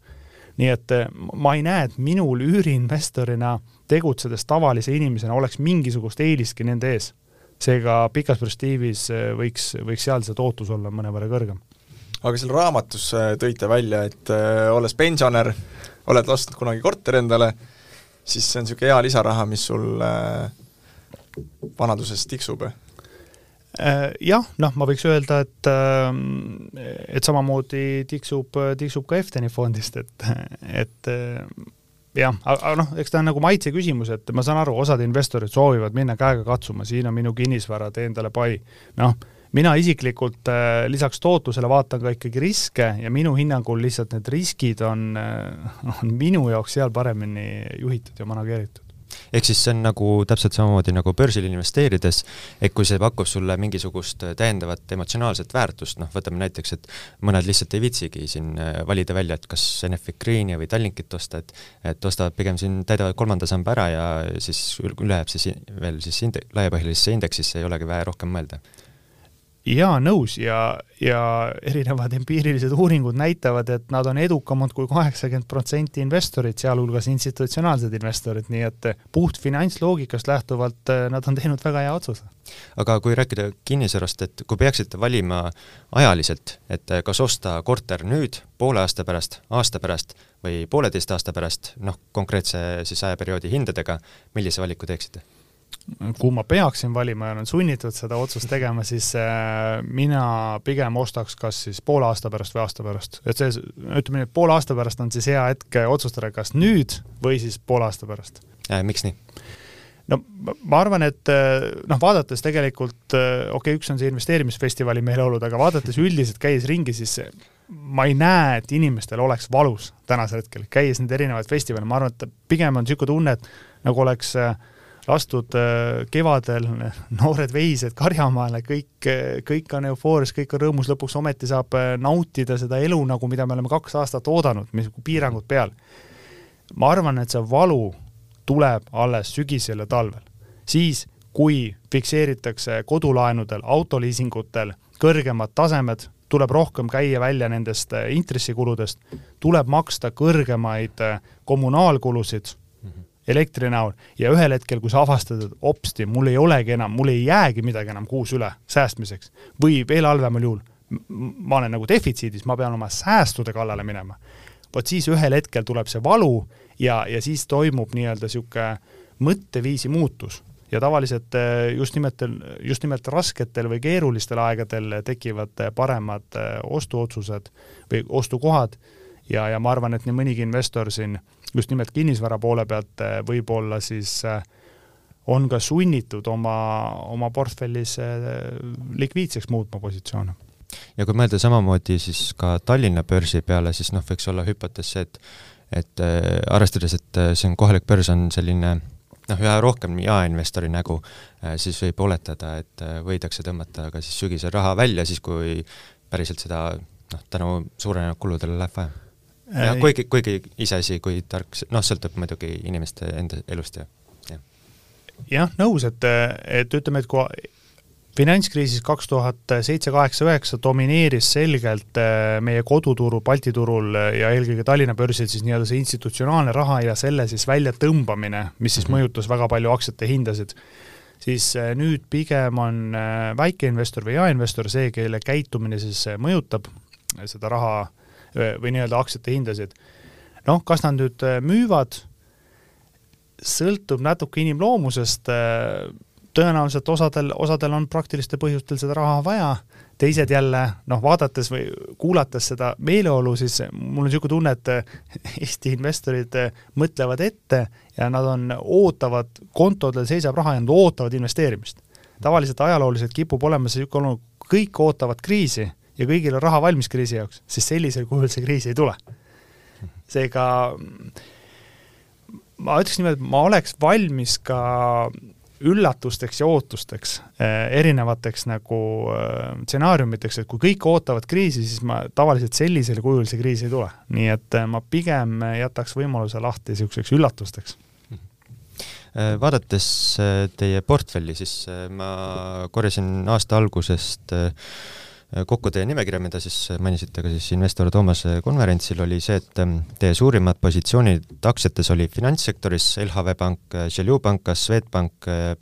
nii et ma ei näe, et minul üüriinvestorina tegutsedes tavalise inimesena oleks mingisugust eelistki nende ees. seega pikas perspektiivis eh, võiks, võiks seal see tootlus olla mõnevõrra kõrgem. aga seal raamatus eh, tõite välja, et olles pensionär, oled ostnud kunagi korteri endale, siis see on niisugune hea lisaraha, mis sul vanaduses tiksub Äh, jah, noh, ma võiks öelda, et et samamoodi tiksub, tiksub ka Efteni fondist, et, et äh, jah, aga noh, eks ta on nagu maitse küsimus, et ma saan aru, osad investorid soovivad minna käega katsuma, siin on minu kinnisvara, tee endale pai. noh, mina isiklikult äh, lisaks tootlusele vaatan ka ikkagi riske ja minu hinnangul lihtsalt need riskid on, on minu jaoks seal paremini juhitud ja manageeritud ehk siis see on nagu täpselt samamoodi nagu börsil investeerides, et kui see pakub sulle mingisugust täiendavat emotsionaalset väärtust, noh, võtame näiteks, et mõned lihtsalt ei viitsigi siin äh, valida välja, et kas Enefit Greeni või Tallinkit osta, et et ostavad pigem siin, täidavad kolmanda samba ära ja siis üle jääb siis veel siis inde-, laiapõhjalisesse indeksisse, ei olegi vaja rohkem mõelda jaa, nõus ja, ja erinevad empiirilised uuringud näitavad, et nad on edukamad kui kaheksakümmend protsenti investorid, sealhulgas institutsionaalsed investorid, nii et puht finantsloogikast lähtuvalt eh, nad on teinud väga hea otsuse. aga kui rääkida kinnisvarast, et kui peaksite valima ajaliselt, et kas osta korter nüüd, poole aasta pärast, aasta pärast või pooleteist aasta pärast, noh, konkreetse siis ajaperioodi hindadega, millise valiku teeksite? Kui ma peaksin valima ja olen sunnitud seda otsust tegema, siis äh, mina pigem ostaks kas siis poole aasta pärast või aasta pärast. et see, ütleme nii, et poole aasta pärast on siis hea hetk otsustada, kas nüüd või siis poole aasta pärast miks nii? no ma arvan, et äh, noh, vaadates tegelikult, äh, okei okay,, üks on see investeerimisfestivali meeleolud, aga vaadates üldiselt, käies ringi, siis ma ei näe, et inimestel oleks valus tänasel hetkel, käies neid erinevaid festivale, ma arvan, et pigem on niisugune tunne, et nagu oleks äh, lastud äh, kevadel noored veised karjamaale, kõik, kõik on eufoorias, kõik on rõõmus, lõpuks ometi saab äh, nautida seda elu nagu, mida me oleme kaks aastat oodanud, mis piirangud peal. ma arvan, et see valu tuleb alles sügisel ja talvel. siis, kui fikseeritakse kodulaenudel, autoliisingutel kõrgemad tasemed, tuleb rohkem käia välja nendest äh, intressikuludest, tuleb maksta kõrgemaid kommunaalkulusid elektri näol ja ühel hetkel, kui sa avastad, et hopsti, mul ei olegi enam, mul ei jäägi midagi enam kuus üle säästmiseks või veel halvemal juhul, ma olen nagu defitsiidis, ma pean oma säästude kallale minema. vot siis ühel hetkel tuleb see valu ja, ja siis toimub nii-öelda niisugune mõtteviisi muutus ja tavaliselt eh, just nimelt, just nimelt rasketel või keerulistel aegadel tekivad paremad eh, ostuotsused või ostukohad ja, ja ma arvan, et nii mõnigi investor siin just nimelt kinnisvara poole pealt eh, võib-olla siis eh, on ka sunnitud oma, oma portfellis eh, likviidseks muutma positsioone. ja kui mõelda samamoodi siis ka Tallinna börsi peale, siis noh, võiks olla hüpotees see, et et äh, arvestades, et see on kohalik börs, on selline noh, üha rohkem jaeinvestori nägu äh,, siis võib oletada, et äh, võidakse tõmmata ka siis sügisel raha välja, siis kui päriselt seda noh, tänu suurenenud kuludele läheb vaja jah, kuigi, kuigi iseasi, kui tark, noh, sõltub muidugi inimeste enda elust ja, jah. jah, nõus, et, et ütleme, et kui finantskriisis kaks tuhat seitse, kaheksa, üheksa domineeris selgelt äh, meie koduturu, Balti turul ja eelkõige Tallinna börsil siis nii-öelda see institutsionaalne raha ja selle siis väljatõmbamine, mis siis mhm. mõjutas väga palju aktsiate hindasid, siis äh, nüüd pigem on äh, väikeinvestor või jaeinvestor see, kelle käitumine siis mõjutab seda raha või nii-öelda aktsiate hindasid. noh, kas nad nüüd müüvad, sõltub natuke inimloomusest tõenäoliselt osadel, osadel on praktilistel põhjustel seda raha vaja, teised jälle noh, vaadates või kuulates seda meeleolu, siis mul on niisugune tunne, et Eesti investorid mõtlevad ette ja nad on, ootavad, kontodel seisab raha ja nad ootavad investeerimist. tavaliselt ajalooliselt kipub olema see niisugune kõik ootavad kriisi ja kõigil on raha valmis kriisi jaoks, siis sellisel kujul see kriis ei tule. seega ma ütleks niimoodi, et ma oleks valmis ka üllatusteks ja ootusteks, eh, erinevateks nagu eh, stsenaariumiteks, et kui kõik ootavad kriisi, siis ma tavaliselt sellisel kujul see kriis ei tule. nii et eh, ma pigem jätaks võimaluse lahti niisuguseks üllatusteks vaadates teie portfelli, siis ma korjasin aasta algusest kokku teie nimekirja, mida siis mainisite ka siis investor Toomase konverentsil, oli see, et ähm, teie suurimad positsioonid aktsiates oli finantssektoris LHV Pank, Želju Pank, Swedbank, Äh,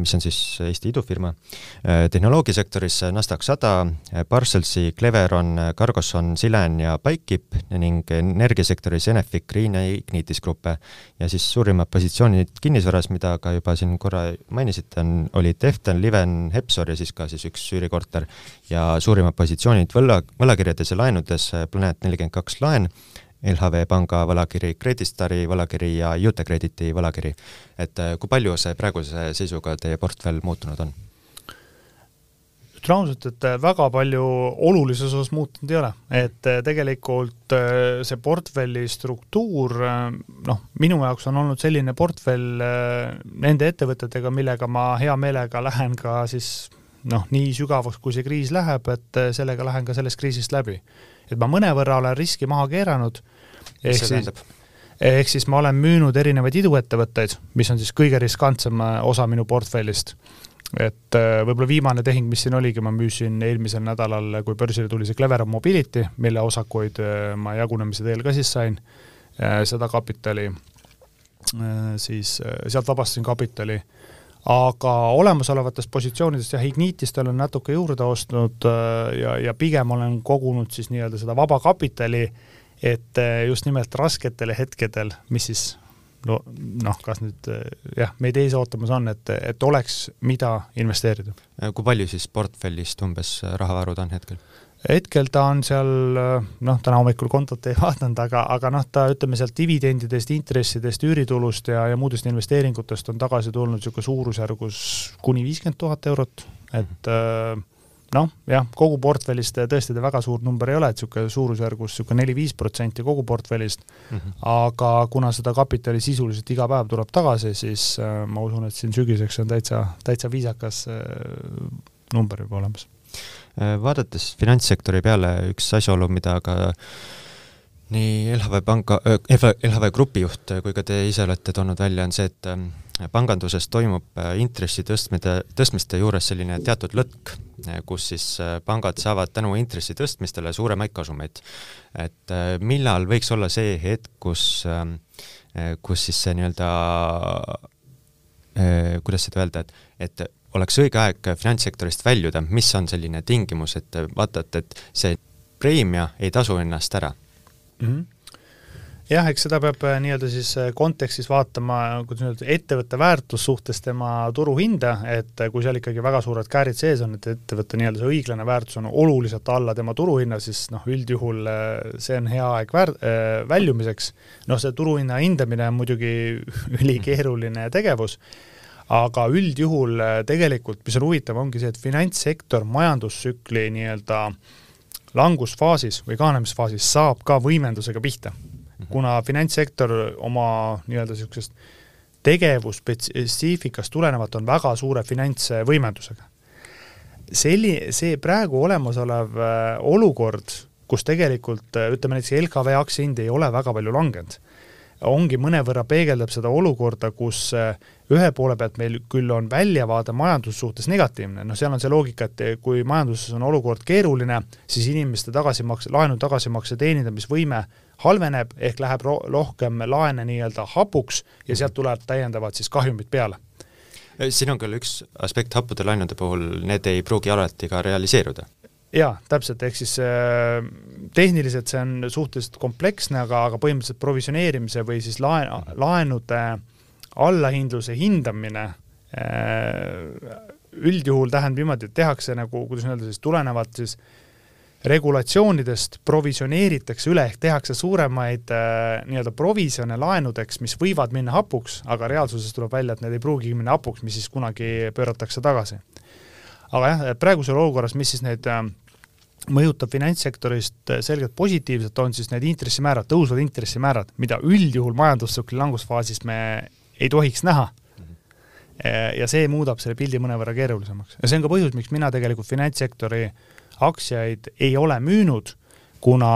mis on siis Eesti idufirma, äh, tehnoloogiasektoris Nasdaq sada, äh, Parcelsi, Cleveron, Cargoson, Silen ja Bikekeep ning energiasektoris Enefit Green ja Ignitis Gruppe. ja siis suurimad positsioonid kinnisvaras, mida ka juba siin korra mainisite, on, olid Efton, Liven, Hepsor ja siis ka siis üks üürikorter ja suurimad positsioonid võlla, võlakirjades ja laenudes Planet nelikümmend kaks laen, LHV Panga võlakiri, Credistari võlakiri ja Utekrediti võlakiri. et äh, kui palju see praeguse seisuga teie portfell muutunud on? ütlen ausalt, et äh, väga palju olulises osas muutunud ei ole, et äh, tegelikult see portfelli struktuur noh, minu jaoks on olnud selline portfell nende ettevõtetega, millega ma hea meelega lähen ka siis noh, nii sügavaks, kui see kriis läheb, et sellega lähen ka sellest kriisist läbi. Et ma mõnevõrra olen riski maha keeranud. Ehk siis, ehk siis ma olen müünud erinevaid iduettevõtteid, mis on siis kõige riskantsem äh, osa minu portfellist. et äh, võib-olla viimane tehing, mis siin oligi, ma müüsin eelmisel nädalal, kui börsile tuli see Cleveron Mobility, mille osakuid äh, ma jagunemise teel ka siis sain, seda kapitali, siis sealt vabastasin kapitali aga olemasolevatest positsioonidest jah, Ignitist olen natuke juurde ostnud ja, ja pigem olen kogunud siis nii-öelda seda vaba kapitali et eh, just nimelt rasketel hetkedel, mis siis no noh, kas nüüd eh, jah, meid ees ootamas on, et, et oleks, mida investeerida. kui palju siis portfellist umbes rahavarud on hetkel? Hetkel ta on seal noh, täna hommikul kontot ei vaadanud, aga, aga noh, ta ütleme sealt dividendidest, intressidest, üüritulust ja, ja muudest investeeringutest on tagasi tulnud niisugune suurusjärgus kuni viiskümmend tuhat eurot, et äh, noh, jah, kogu portfellist tõesti ta väga suur number ei ole, et niisugune suurusjärgus niisugune neli-viis protsenti kogu portfellist mm, -hmm. aga kuna seda kapitali sisuliselt iga päev tuleb tagasi, siis äh, ma usun, et siin sügiseks on täitsa, täitsa viisakas äh, number juba olemas. Äh, vaadates finantssektori peale, üks asjaolu, mida ka nii LHV Panga, LHV Grupi juht kui ka te ise olete toonud välja, on see, et ähm, panganduses toimub äh, intressi tõstmine, tõstmiste juures selline teatud lõtk, äh, kus siis äh, pangad saavad tänu intressi tõstmistele suuremaid kasumeid. et millal võiks olla see hetk, kus, ähm, kus siis see nii-öelda, kuidas seda öelda, et, et oleks õige aeg finantssektorist väljuda, mis on selline tingimus, et vaata, et, et see preemia ei tasu ennast ära mm? -hmm jah, eks seda peab äh, nii-öelda siis äh, kontekstis vaatama, kuidas öelda, ettevõtte väärtus suhtes tema turuhinda, et äh, kui seal ikkagi väga suured käärid sees on, et ettevõtte nii-öelda see õiglane väärtus on oluliselt alla tema turuhinna, siis noh, üldjuhul see on hea aeg väär-, väljumiseks. noh, see turuhinna hindamine on muidugi ülikeeruline tegevus, aga üldjuhul tegelikult, mis on huvitav, ongi see, et finantssektor majandustsükli nii-öelda langusfaasis või kahanemisfaasis saab ka võimendusega pihta Mhm. kuna finantssektor oma nii-öelda niisugusest tegevusspetsiifikast tulenevalt on väga suure finantsvõimendusega. Selli-, see praegu olemasolev äh, olukord, kus tegelikult äh, ütleme näiteks LKV aktsiahind ei ole väga palju langenud, ongi mõnevõrra peegeldab seda olukorda, kus äh, ühe poole pealt meil küll on väljavaade majanduse suhtes negatiivne, noh, seal on see loogika, et kui majanduses on olukord keeruline, siis inimeste tagasimakse, laenu tagasimakse teenindamisvõime halveneb, ehk läheb ro-, rohkem laene nii-öelda hapuks ja sealt tulevad täiendavad siis kahjumid peale. Siin on küll üks aspekt happude laenude puhul, need ei pruugi alati ka realiseeruda. Jaa, täpselt, ehk siis äh, tehniliselt see on suhteliselt kompleksne, aga, aga põhimõtteliselt provisioneerimise või siis laen, laenude allahindluse hindamine äh, üldjuhul tähendab niimoodi, et tehakse nagu, kuidas öelda siis, tulenevalt siis regulatsioonidest provisioneeritakse üle, ehk tehakse suuremaid äh, nii-öelda provisjone laenudeks, mis võivad minna hapuks, aga reaalsuses tuleb välja, et need ei pruugigi minna hapuks, mis siis kunagi pööratakse tagasi. aga jah, praegusel olukorras, mis siis neid äh, mõjutab finantssektorist selgelt positiivselt, on siis need intressimäärad, tõusvad intressimäärad, mida üldjuhul majandustsükli langusfaasis me ei tohiks näha. ja see muudab selle pildi mõnevõrra keerulisemaks ja see on ka põhjus, miks mina tegelikult finantssektori aktsiaid ei ole müünud, kuna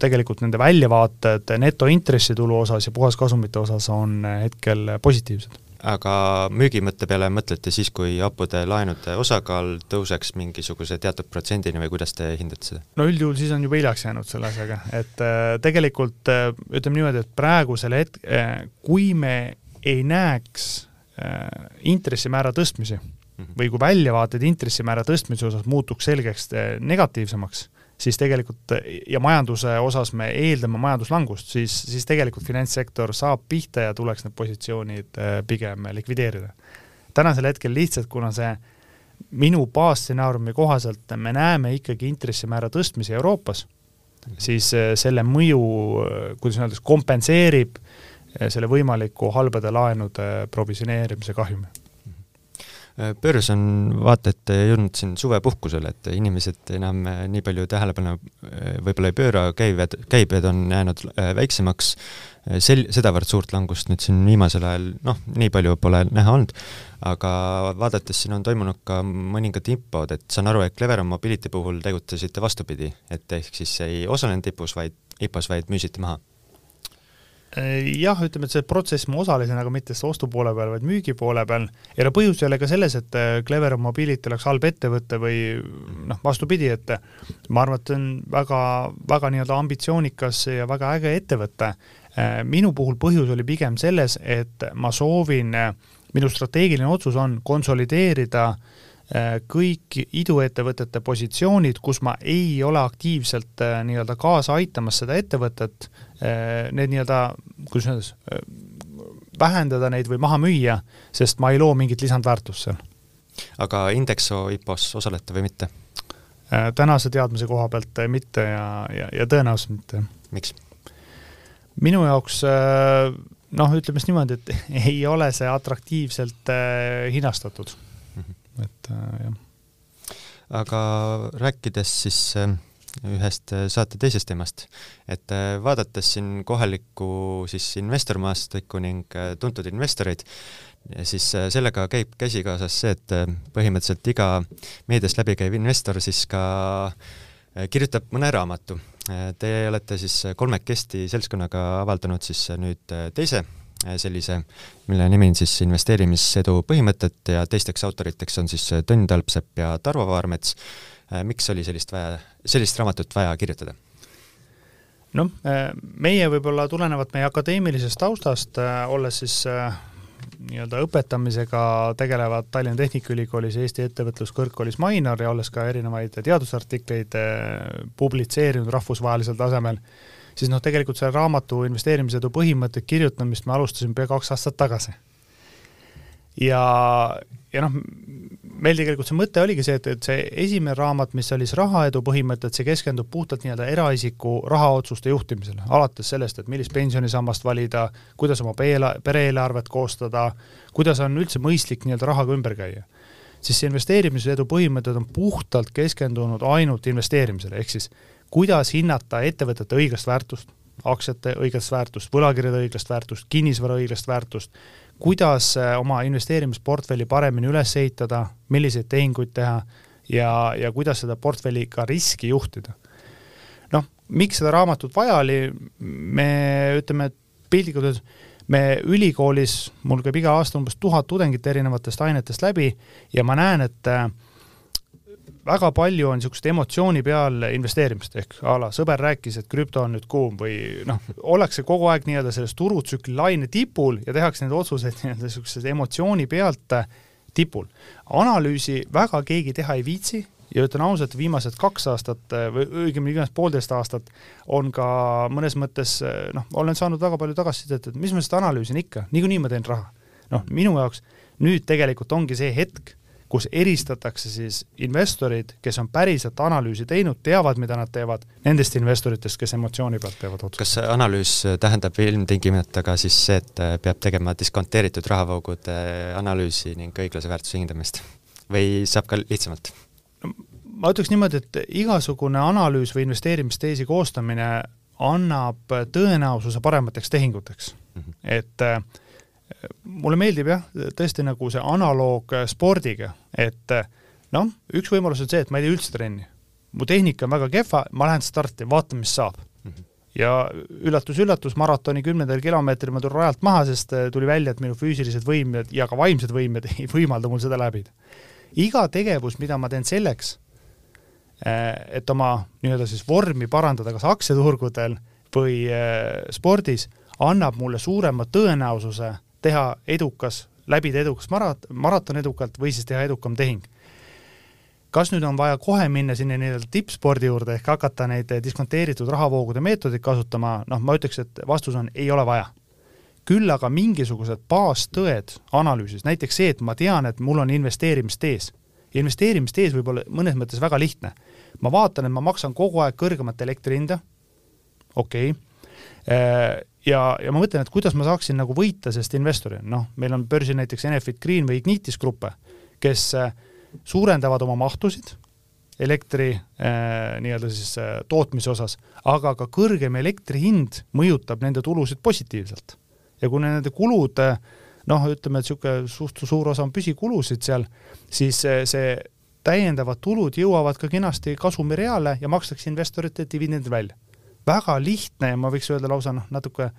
tegelikult nende väljavaated netointressitulu osas ja puhaskasumite osas on hetkel positiivsed aga müügimõtte peale mõtlete siis, kui happude laenude osakaal tõuseks mingisuguse teatud protsendini või kuidas te hindate seda? no üldjuhul siis on juba hiljaks jäänud selle asjaga, et äh, tegelikult äh, ütleme niimoodi, et praegusel hetk- äh,, kui me ei näeks äh, intressimäära tõstmisi -hmm. või kui väljavaated intressimäära tõstmise osas muutuks selgeks äh, negatiivsemaks, siis tegelikult ja majanduse osas me eeldame majanduslangust, siis, siis tegelikult finantssektor saab pihta ja tuleks need positsioonid äh, pigem likvideerida. tänasel hetkel lihtsalt, kuna see minu baasstsenaariumi kohaselt me näeme ikkagi intressimäära tõstmisi Euroopas, siis äh, selle mõju, äh, kuidas öelda, kompenseerib selle võimaliku halbade laenude provisioneerimise kahjumi. Börs on vaata et jõudnud siin suvepuhkusele, et inimesed enam äh, nii palju tähelepanu äh, võib-olla ei pööra, käived, käibed on jäänud väiksemaks, sel-, sedavõrd suurt langust nüüd siin viimasel ajal noh, nii palju pole näha olnud, aga vaadates siin on toimunud ka mõningad IPO-d, et saan aru, et Cleveron Mobility puhul tegutsesite vastupidi, et ehk siis ei osalenud tipus, vaid IPO-s, vaid müüsite maha jah, ütleme, et see protsess ma osalesin, aga mitte siis ostu poole peal, vaid müügi poole peal. ja no põhjus ei ole ka selles, et äh, Clever Mobility oleks halb ettevõte või noh, vastupidi, et ma arvan, et see on väga, väga nii-öelda ambitsioonikas ja väga äge ettevõte. Äh, minu puhul põhjus oli pigem selles, et ma soovin, minu strateegiline otsus on konsolideerida kõik iduettevõtete positsioonid, kus ma ei ole aktiivselt nii-öelda kaasa aitamas seda ettevõtet Äh, need nii-öelda, kuidas öeldes, äh, vähendada neid või maha müüa, sest ma ei loo mingit lisandväärtust seal. aga Indexo IPO-s osalete või mitte? Äh, tänase teadmise koha pealt mitte ja, ja, ja tõenäoliselt mitte. miks? minu jaoks noh, ütleme siis niimoodi, et ei ole see atraktiivselt hinnastatud. Et jah. aga rääkides siis äh, ühest äh, saate teisest teemast. et äh, vaadates siin kohalikku siis investormaastikku ning äh, tuntud investoreid, siis sellega käib käsikaasas see, et põhimõtteliselt iga meediast läbi käiv investor siis ka kirjutab mõne raamatu. Te olete siis kolmekesti seltskonnaga avaldanud siis nüüd teise sellise, mille nimi on siis investeerimisedu põhimõtted ja teisteks autoriteks on siis Tõnn Talpsepp ja Tarvo Vaarmets Äh, miks oli sellist vaja, sellist raamatut vaja kirjutada? noh, äh, meie võib-olla tulenevalt meie akadeemilisest taustast, äh, olles siis nii-öelda õpetamisega tegelevad Tallinna Tehnikaülikoolis Eesti Ettevõtluskõrgkoolis Mainor ja olles ka erinevaid teadusartikleid publitseerinud rahvusvahelisel tasemel, siis noh, tegelikult selle raamatu investeerimisedu põhimõtted kirjutamist me alustasime pea kaks aastat tagasi. ja, ja noh, meil tegelikult see mõte oligi see, et, et see esimene raamat, mis oli siis rahaedu põhimõtted, see keskendub puhtalt nii-öelda eraisiku rahaotsuste juhtimisele, alates sellest, et millist pensionisammast valida, kuidas oma pere-eelarvet koostada, kuidas on üldse mõistlik nii-öelda rahaga ümber käia. siis see investeerimisedu põhimõtted on puhtalt keskendunud ainult investeerimisele, ehk siis kuidas hinnata ettevõtete õiglast väärtust, aktsiate õiglast väärtust, võlakirjade õiglast väärtust, kinnisvara õiglast väärtust, kuidas äh, oma investeerimisportfelli paremini üles ehitada, milliseid tehinguid teha ja, ja kuidas seda portfelli ka riski juhtida. noh, miks seda raamatut vaja oli, me ütleme, et piltlikult öeldes me ülikoolis, mul käib iga aasta umbes tuhat tudengit erinevatest ainetest läbi ja ma näen, et äh, väga palju on niisugust emotsiooni peal investeerimist, ehk a la sõber rääkis, et krüpto on nüüd kuum või noh, ollakse kogu aeg nii-öelda selles turutsükli laine tipul ja tehakse neid otsuseid nii-öelda niisuguse emotsiooni pealt tipul. analüüsi väga keegi teha ei viitsi ja ütlen ausalt, viimased kaks aastat või õigemini viimased poolteist aastat on ka mõnes mõttes noh, olen saanud väga palju tagasisidet, et mis ma seda analüüsin ikka, niikuinii ma teen raha. noh, minu jaoks nüüd tegelikult ongi see hetk, kus eristatakse siis investorid, kes on päriselt analüüsi teinud, teavad, mida nad teevad, nendest investoritest, kes emotsiooni pealt teevad otsuse. kas see analüüs tähendab ilmtingimata ka siis see, et peab tegema diskonteeritud rahavoogude analüüsi ning õiglase väärtuse hindamist või saab ka lihtsamalt? ma ütleks niimoodi, et igasugune analüüs või investeerimisteesi koostamine annab tõenäosuse paremateks tehinguteks mm. -hmm. et äh, mulle meeldib jah, tõesti nagu see analoog spordiga, et äh, noh, üks võimalus on see, et ma ei tee üldse trenni. mu tehnika on väga kehva, ma lähen starti, vaatan, mis saab mm. -hmm. ja üllatus-üllatus, maratoni kümnendal kilomeetril ma tulen rajalt maha, sest äh, tuli välja, et minu füüsilised võimed ja ka vaimsed võimed ei võimalda mul seda läbida. iga tegevus, mida ma teen selleks, Äh, et oma nii-öelda siis vormi parandada kas aktsiaturgudel või äh, spordis, annab mulle suurema tõenäosuse teha edukas, läbida edukas marat-, maraton edukalt või siis teha edukam tehing. kas nüüd on vaja kohe minna sinna nii-öelda tippspordi juurde ehk hakata neid diskonteeritud rahavoogude meetodeid kasutama, noh, ma ütleks, et vastus on ei ole vaja. küll aga mingisugused baastõed analüüsis, näiteks see, et ma tean, et mul on investeerimist ees investeerimist ees võib olla mõnes mõttes väga lihtne. ma vaatan, et ma maksan kogu aeg kõrgemat elektri hinda, okei okay., ja, ja ma mõtlen, et kuidas ma saaksin nagu võita sellest investorina, noh, meil on börsil näiteks Enefit Green või Ignitis gruppe, kes äh, suurendavad oma mahtusid elektri äh, nii-öelda siis äh, tootmise osas, aga ka kõrgem elektri hind mõjutab nende tulusid positiivselt. ja kui nende kulud äh, noh, ütleme, et niisugune suht suur osa on püsikulusid seal, siis see täiendavad tulud jõuavad ka kenasti kasumireale ja makstakse investorite dividendi välja. Väga lihtne ja ma võiks öelda lausa noh, natuke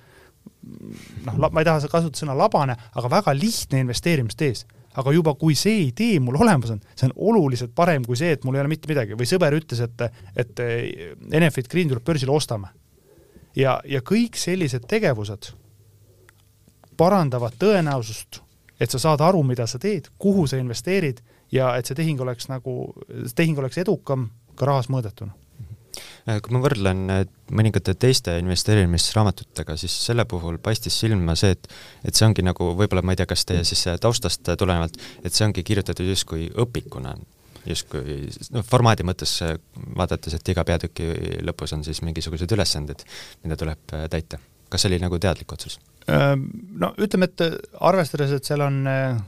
noh, ma ei taha kasutada sõna labane, aga väga lihtne investeerimistees. aga juba, kui see idee mul olemas on, see on oluliselt parem kui see, et mul ei ole mitte midagi või sõber ütles, et, et Enefit Green tuleb börsile, ostame. ja, ja kõik sellised tegevused parandavad tõenäosust, et sa saad aru, mida sa teed, kuhu sa investeerid ja et see tehing oleks nagu, tehing oleks edukam ka rahas mõõdetuna kui ma võrdlen mõningate teiste investeerimisraamatutega, siis selle puhul paistis silma see, et et see ongi nagu võib-olla, ma ei tea, kas teie siis taustast tulenevalt, et see ongi kirjutatud justkui õpikuna, justkui noh, formaadi mõttes vaadates, et iga peatüki lõpus on siis mingisugused ülesanded, mida tuleb täita. kas see oli nagu teadlik otsus? No ütleme, et arvestades, et seal on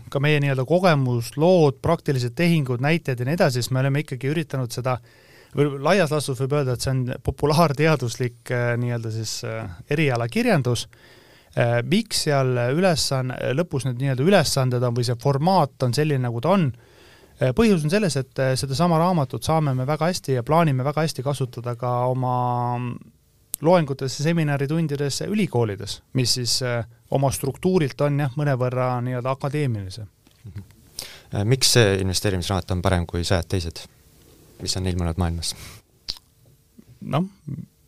ka meie nii-öelda kogemuslood, praktilised tehingud, näited ja nii edasi, siis me oleme ikkagi üritanud seda või laias laastus võib öelda, et see on populaarteaduslik nii-öelda siis erialakirjandus, miks seal ülesanne, lõpus need nii-öelda ülesanded on või see formaat on selline, nagu ta on, põhjus on selles, et sedasama raamatut saame me väga hästi ja plaanime väga hästi kasutada ka oma loengutes ja seminaritundides ülikoolides, mis siis äh, oma struktuurilt on jah, mõnevõrra nii-öelda akadeemilisem mm. -hmm. miks see investeerimisraamat on parem kui sajad teised, mis on ilmunud maailmas? noh,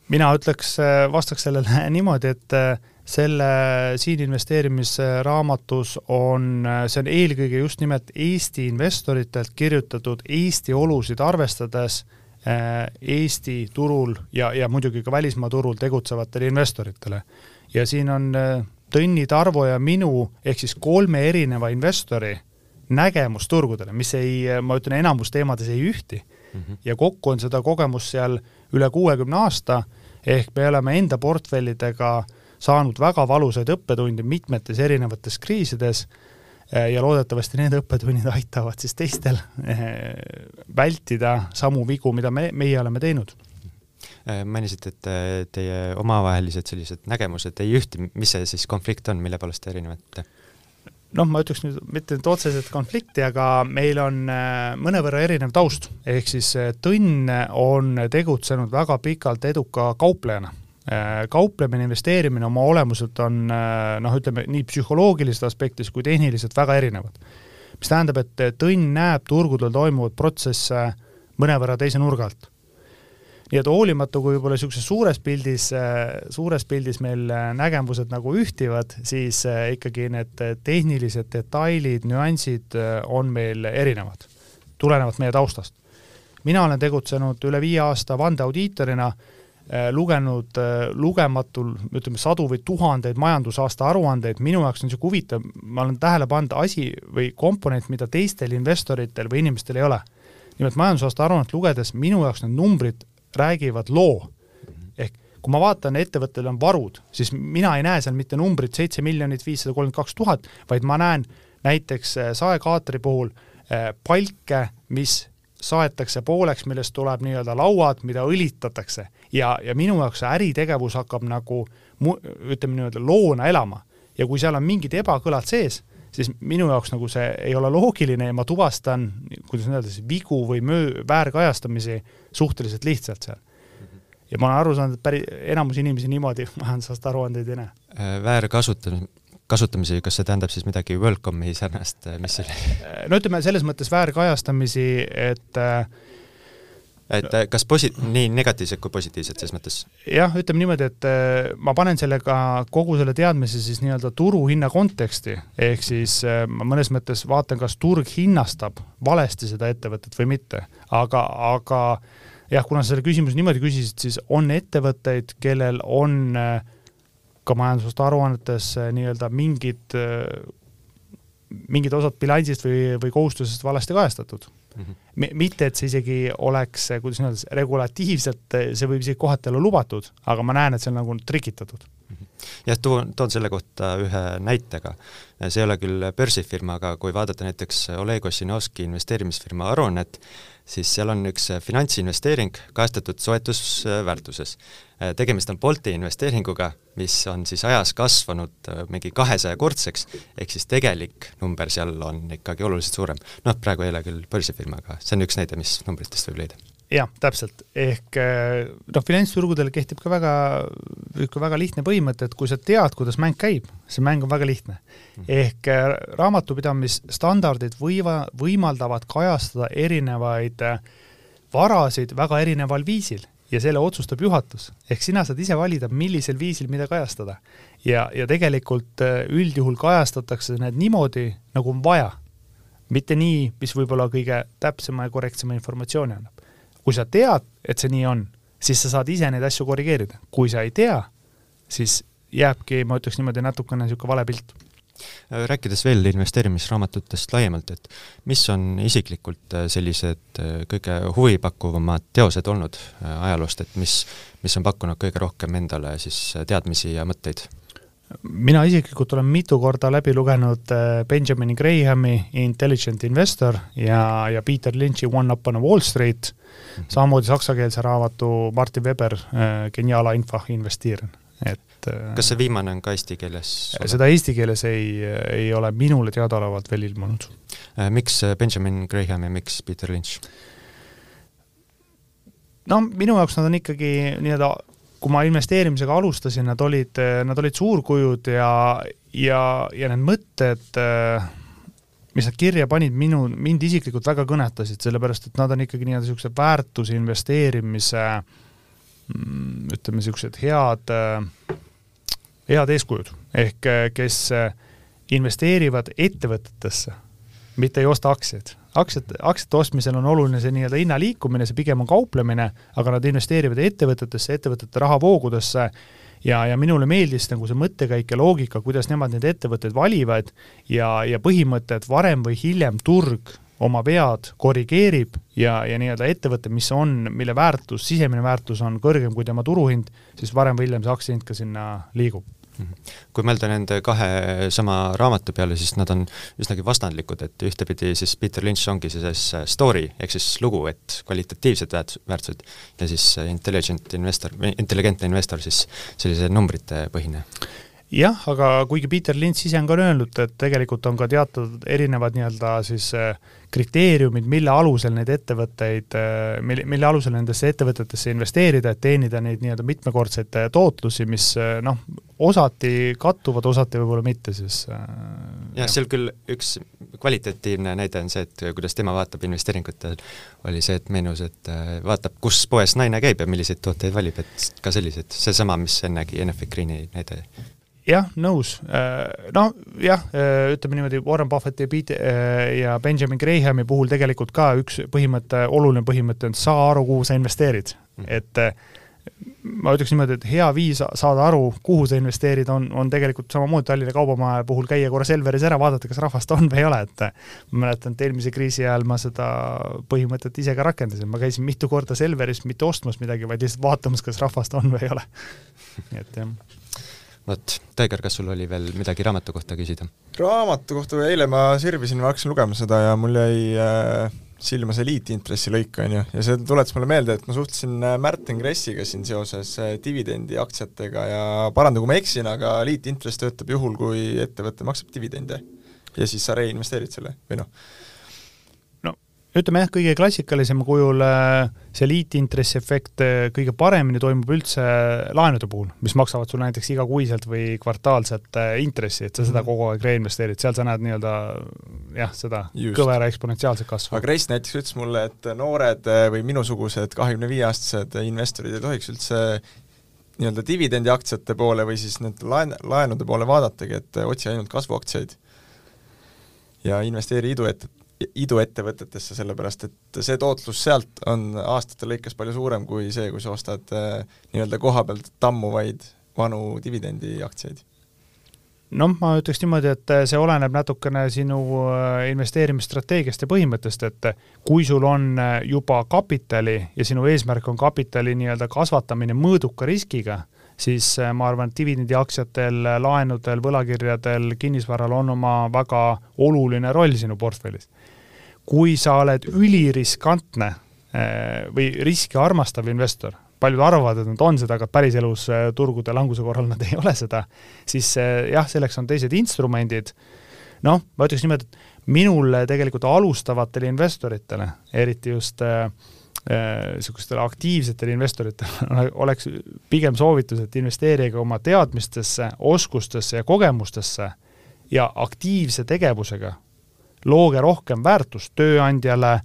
mina ütleks, äh, vastaks sellele niimoodi, et selle siin investeerimisraamatus on, see on eelkõige just nimelt Eesti investoritelt kirjutatud Eesti olusid arvestades äh, Äh, Eesti turul ja, ja muidugi ka välismaa turul tegutsevatele investoritele. ja siin on äh, Tõnni, Tarvo ja minu ehk siis kolme erineva investori nägemus turgudele, mis ei, ma ütlen, enamus teemades ei ühti mm. -hmm. ja kokku on seda kogemust seal üle kuuekümne aasta, ehk me oleme enda portfellidega saanud väga valusaid õppetunde mitmetes erinevates kriisides Äh, ja loodetavasti need õppetunnid aitavad siis teistel äh, vältida samu vigu, mida me, meie oleme teinud äh, mainisite, et teie omavahelised sellised nägemused ei ühti, mis see siis konflikt on, mille poolest te erinevate? Noh, ma ütleks nüüd mitte nüüd otseselt konflikti, aga meil on mõnevõrra erinev taust, ehk siis Tõnn on tegutsenud väga pikalt eduka kauplejana. Kauplemine, investeerimine oma olemuselt on noh, ütleme nii psühholoogilisest aspektist kui tehniliselt väga erinevad. mis tähendab, et Tõnn näeb turgudel toimuvat protsesse mõnevõrra teise nurga alt nii et hoolimata, kui võib-olla niisuguses suures pildis, suures pildis meil nägemused nagu ühtivad, siis ikkagi need tehnilised detailid, nüansid on meil erinevad, tulenevalt meie taustast. mina olen tegutsenud üle viie aasta vandeaudiitorina, lugenud lugematul, ütleme sadu või tuhandeid majandusaasta aruandeid, minu jaoks on niisugune huvitav, ma olen tähele pannud asi või komponent, mida teistel investoritel või inimestel ei ole. nimelt majandusaasta aruannet lugedes minu jaoks need numbrid räägivad loo. ehk kui ma vaatan, ettevõttel on varud, siis mina ei näe seal mitte numbrit seitse miljonit viissada kolmkümmend kaks tuhat, vaid ma näen näiteks äh, saekaatri puhul äh, palke, mis saetakse pooleks, millest tuleb nii-öelda lauad, mida õlitatakse ja, ja minu jaoks see äritegevus hakkab nagu mu-, ütleme nii-öelda loona elama. ja kui seal on mingid ebakõlad sees, siis minu jaoks nagu see ei ole loogiline ja ma tuvastan, kuidas öelda siis, vigu või möö, väärkajastamisi suhteliselt lihtsalt seal. ja ma olen aru saanud, et päris, enamus inimesi niimoodi majandusaasta aruandeid ei näe. Äh, väärkasutamine, kasutamisi, kas see tähendab siis midagi Welcome'i sarnast, äh, mis see oli? no ütleme, selles mõttes väärkajastamisi, et äh, et kas posi-, nii negatiivsed kui positiivsed selles mõttes? jah, ütleme niimoodi, et äh, ma panen sellega kogu selle teadmise siis nii-öelda turuhinna konteksti, ehk siis äh, ma mõnes mõttes vaatan, kas turg hinnastab valesti seda ettevõtet või mitte, aga, aga jah, kuna sa selle küsimuse niimoodi küsisid, siis on ettevõtteid, kellel on äh, ka majandusaasta aruannetes nii-öelda mingid, mingid osad bilansist või, või kohustusest valesti kajastatud mm. -hmm. mitte, et see isegi oleks, kuidas öelda, regulatiivselt, see võib isegi kohati olla lubatud, aga ma näen, et see on nagu trikitatud mm. -hmm. jah, toon, toon selle kohta ühe näitega. see ei ole küll börsifirma, aga kui vaadata näiteks Oleg Ossinovski investeerimisfirma aruannet, siis seal on üks finantsinvesteering kajastatud soetusväärtuses. tegemist on Bolti investeeringuga, mis on siis ajas kasvanud äh, mingi kahesajakordseks, ehk siis tegelik number seal on ikkagi oluliselt suurem. noh, praegu ei ole küll börsifirma, aga see on üks näide, mis numbritest võib leida jah, täpselt, ehk eh, noh, finantsturgudel kehtib ka väga, niisugune väga lihtne põhimõte, et kui sa tead, kuidas mäng käib, see mäng on väga lihtne. Mhm. ehk eh, raamatupidamisstandardid võiva, võimaldavad kajastada erinevaid eh, varasid väga erineval viisil ja selle otsustab juhatus. ehk sina saad ise valida, millisel viisil mida kajastada. ja, ja tegelikult üldjuhul kajastatakse need niimoodi, nagu on vaja. mitte nii, mis võib-olla kõige täpsema ja korrektsema informatsiooni annab kui sa tead, et see nii on, siis sa saad ise neid asju korrigeerida. kui sa ei tea, siis jääbki, ma ütleks niimoodi, natukene niisugune vale pilt rääkides veel investeerimisraamatutest laiemalt, et mis on isiklikult äh, sellised äh, kõige huvipakkuvamad teosed olnud äh, ajaloost, et mis, mis on pakkunud kõige rohkem endale siis teadmisi ja mõtteid? Mina isiklikult olen mitu korda läbi lugenud Benjamin Grahami Intelligent Investor ja, ja Peter Lynch'i One Up on Wall Street samamoodi saksakeelse raamatu Martin Weber äh, Geniala Infach investeerian, et äh, kas see viimane on ka eesti keeles? seda eesti keeles ei, ei ole minule teadaolevalt veel ilmunud. Äh, miks Benjamin Graham ja miks Peter Lynch? no minu jaoks nad on ikkagi nii-öelda, kui ma investeerimisega alustasin, nad olid, nad olid suurkujud ja, ja, ja need mõtted mis nad kirja panid, minu, mind isiklikult väga kõnetasid, sellepärast et nad on ikkagi nii-öelda niisuguse väärtuse investeerimise mm, ütleme, niisugused head, head eeskujud, ehk kes investeerivad ettevõtetesse, mitte ei osta aktsiaid. Aktsiate, aktsiate ostmisel on oluline see nii-öelda hinna liikumine, see pigem on kauplemine, aga nad investeerivad ettevõtetesse, ettevõtete rahavoogudesse. Ja, ja minule meeldis nagu see mõttekäik ja loogika, kuidas nemad neid ettevõtteid valivad ja, ja põhimõte, et varem või hiljem turg oma vead korrigeerib ja, ja nii-öelda ettevõte, mis on, mille väärtus, sisemine väärtus on kõrgem kui tema turuhind, siis varem või hiljem see aktsiahind ka sinna liigub kui mõelda nende kahe sama raamatu peale, siis nad on üsnagi vastandlikud, et ühtepidi siis Peter Lynch ongi siis story ehk siis lugu, et kvalitatiivsed väärtus, väärtused ja siis intelligent investor või intelligentne investor siis sellise numbrite põhine jah, aga kuigi Peter Lynch ise on ka öelnud, et tegelikult on ka teatud erinevad nii-öelda siis äh, kriteeriumid, mille alusel neid ettevõtteid, äh, mille, mille alusel nendesse ettevõtetesse investeerida, et teenida neid nii-öelda mitmekordseid äh, tootlusi, mis noh, osati kattuvad, osati võib-olla mitte, siis jah, seal küll üks kvalitatiivne näide on see, et kuidas tema vaatab investeeringutel, oli see, et meenus, et vaatab, kus poes naine käib ja milliseid tooteid valib, et ka sellised, seesama, mis ennegi Enefit Greeni näide jah, nõus. Noh, jah, äh, ütleme niimoodi, Warren Buffetti ja äh, ja Benjamin Grahami puhul tegelikult ka üks põhimõte, oluline põhimõte on saa aru, kuhu sa investeerid. Mm.. et ma ütleks niimoodi, et hea viis saada aru, kuhu sa investeerid, on, on tegelikult samamoodi Tallinna Kaubamaja puhul käia korra Selveris ära, vaadata, kas rahvast on või ei ole, et ma mäletan, et eelmise kriisi ajal ma seda põhimõtet ise ka rakendasin, ma käisin mitu korda Selveris mitte ostmas midagi, vaid lihtsalt vaatamas, kas rahvast on või ei ole. nii et jah vot, Taigar, kas sul oli veel midagi raamatu kohta küsida? raamatu kohta, eile ma sirvisin, ma hakkasin lugema seda ja mul jäi äh, silma see liitintressi lõik, on ju, ja see tuletas mulle meelde, et ma suhtlesin äh, Märten Kressiga siin seoses äh, dividendiaktsiatega ja parandagu ma eksin, aga liitintress töötab juhul, kui ettevõte maksab dividende. ja siis sa reinvesteerid selle või noh ütleme jah, kõige klassikalisema kujul äh, see liitintressi efekt äh, kõige paremini toimub üldse laenude puhul, mis maksavad sulle näiteks igakuiselt või kvartaalset äh, intressi, et sa seda mhm. kogu aeg reinvesteerid, seal sa näed nii-öelda jah, seda Just. kõvera eksponentsiaalset kasvu. aga Krist näiteks ütles mulle, et noored või minusugused kahekümne viie aastased investorid ei tohiks üldse nii-öelda dividendiaktsiate poole või siis need laen, laenude poole vaadatagi, et otsi ainult kasvuaktsiaid ja investeeri iduet-, iduettevõtetesse, sellepärast et see tootlus sealt on aastate lõikes palju suurem kui see, kui sa ostad äh, nii-öelda koha pealt tammuvaid vanu dividendiaktsiaid. Noh, ma ütleks niimoodi, et see oleneb natukene sinu äh, investeerimisstrateegiast ja põhimõttest, et kui sul on äh, juba kapitali ja sinu eesmärk on kapitali nii-öelda kasvatamine mõõduka riskiga, siis ma arvan, et dividendiaktsiatel, laenudel, võlakirjadel, kinnisvaral on oma väga oluline roll sinu portfellis kui sa oled üliriskantne eh, või riski armastav investor, paljud arvavad, et nad on seda, aga päriselus eh, turgude languse korral nad ei ole seda, siis eh, jah, selleks on teised instrumendid, noh, ma ütleks niimoodi, et minul tegelikult alustavatele investoritele, eriti just niisugustele äh, aktiivsetele investoritele oleks pigem soovitus, et investeerige oma teadmistesse, oskustesse ja kogemustesse ja aktiivse tegevusega looge rohkem väärtust tööandjale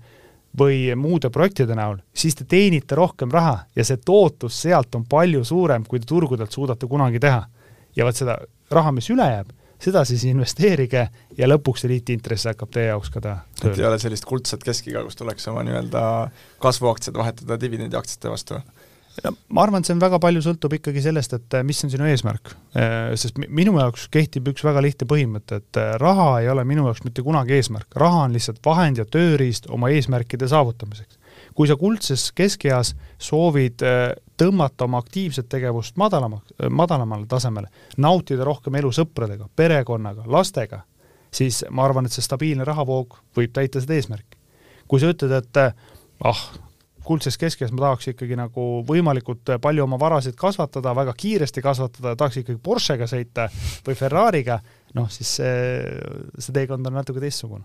või muude projektide näol, siis te teenite rohkem raha ja see tootlus sealt on palju suurem, kui te turgudelt suudate kunagi teha. ja vot seda raha, mis üle jääb, seda siis investeerige ja lõpuks see liitintress hakkab teie jaoks ka tööle. et ei ole sellist kuldset keskiga, kus tuleks oma nii-öelda kasvuaktsiad vahetada dividendiaktsiate vastu? Ma arvan, et see on väga palju sõltub ikkagi sellest, et äh, mis on sinu eesmärk. Äh, sest minu jaoks kehtib üks väga lihtne põhimõte, et äh, raha ei ole minu jaoks mitte kunagi eesmärk, raha on lihtsalt vahend ja tööriist oma eesmärkide saavutamiseks. kui sa kuldses keskeas soovid tõmmata oma aktiivset tegevust madalama, madalamale tasemele, nautida rohkem elu sõpradega, perekonnaga, lastega, siis ma arvan, et see stabiilne rahavoog võib täita seda eesmärki. kui sa ütled, et ah, kuldses keskes ma tahaks ikkagi nagu võimalikult palju oma varasid kasvatada, väga kiiresti kasvatada, tahaks ikkagi Porschega sõita või Ferrari'ga, noh siis see, see teekond on natuke teistsugune.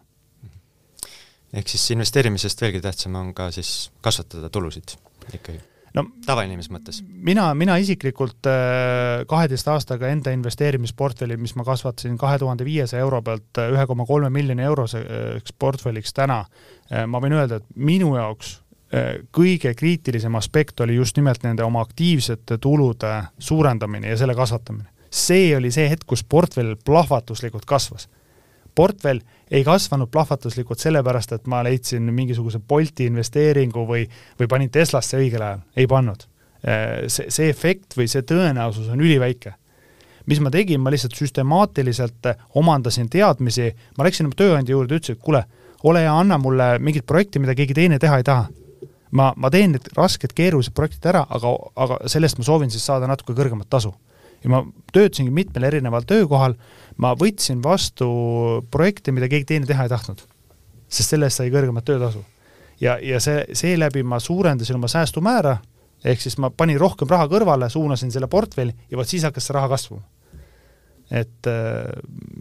ehk siis investeerimisest veelgi tähtsam on ka siis kasvatada tulusid ikkagi no tavainimese mõttes? mina, mina isiklikult äh, kaheteist aastaga enda investeerimisportfelli, mis ma kasvatasin kahe tuhande viiesaja euro pealt äh, ühe koma kolme miljoni euroseks portfelliks täna, äh, ma võin öelda, et minu jaoks kõige kriitilisem aspekt oli just nimelt nende oma aktiivsete tulude suurendamine ja selle kasvatamine. see oli see hetk, kus portfell plahvatuslikult kasvas. portfell ei kasvanud plahvatuslikult sellepärast, et ma leidsin mingisuguse Bolti investeeringu või, või panin Teslasse õigel ajal, ei pannud. See, see efekt või see tõenäosus on üliväike mis ma tegin, ma lihtsalt süstemaatiliselt omandasin teadmisi, ma läksin oma tööandja juurde, ütlesin, et kuule, ole hea, anna mulle mingit projekti, mida keegi teine teha ei taha ma, ma teen need rasked keerulised projektid ära, aga, aga sellest ma soovin siis saada natuke kõrgemat tasu. ja ma töötasingi mitmel erineval töökohal, ma võtsin vastu projekte, mida keegi teine teha ei tahtnud. sest selle eest sai kõrgemat töötasu. ja, ja see, seeläbi ma suurendasin oma säästumäära, ehk siis ma panin rohkem raha kõrvale, suunasin selle portfelli ja vot siis hakkas see raha kasvama et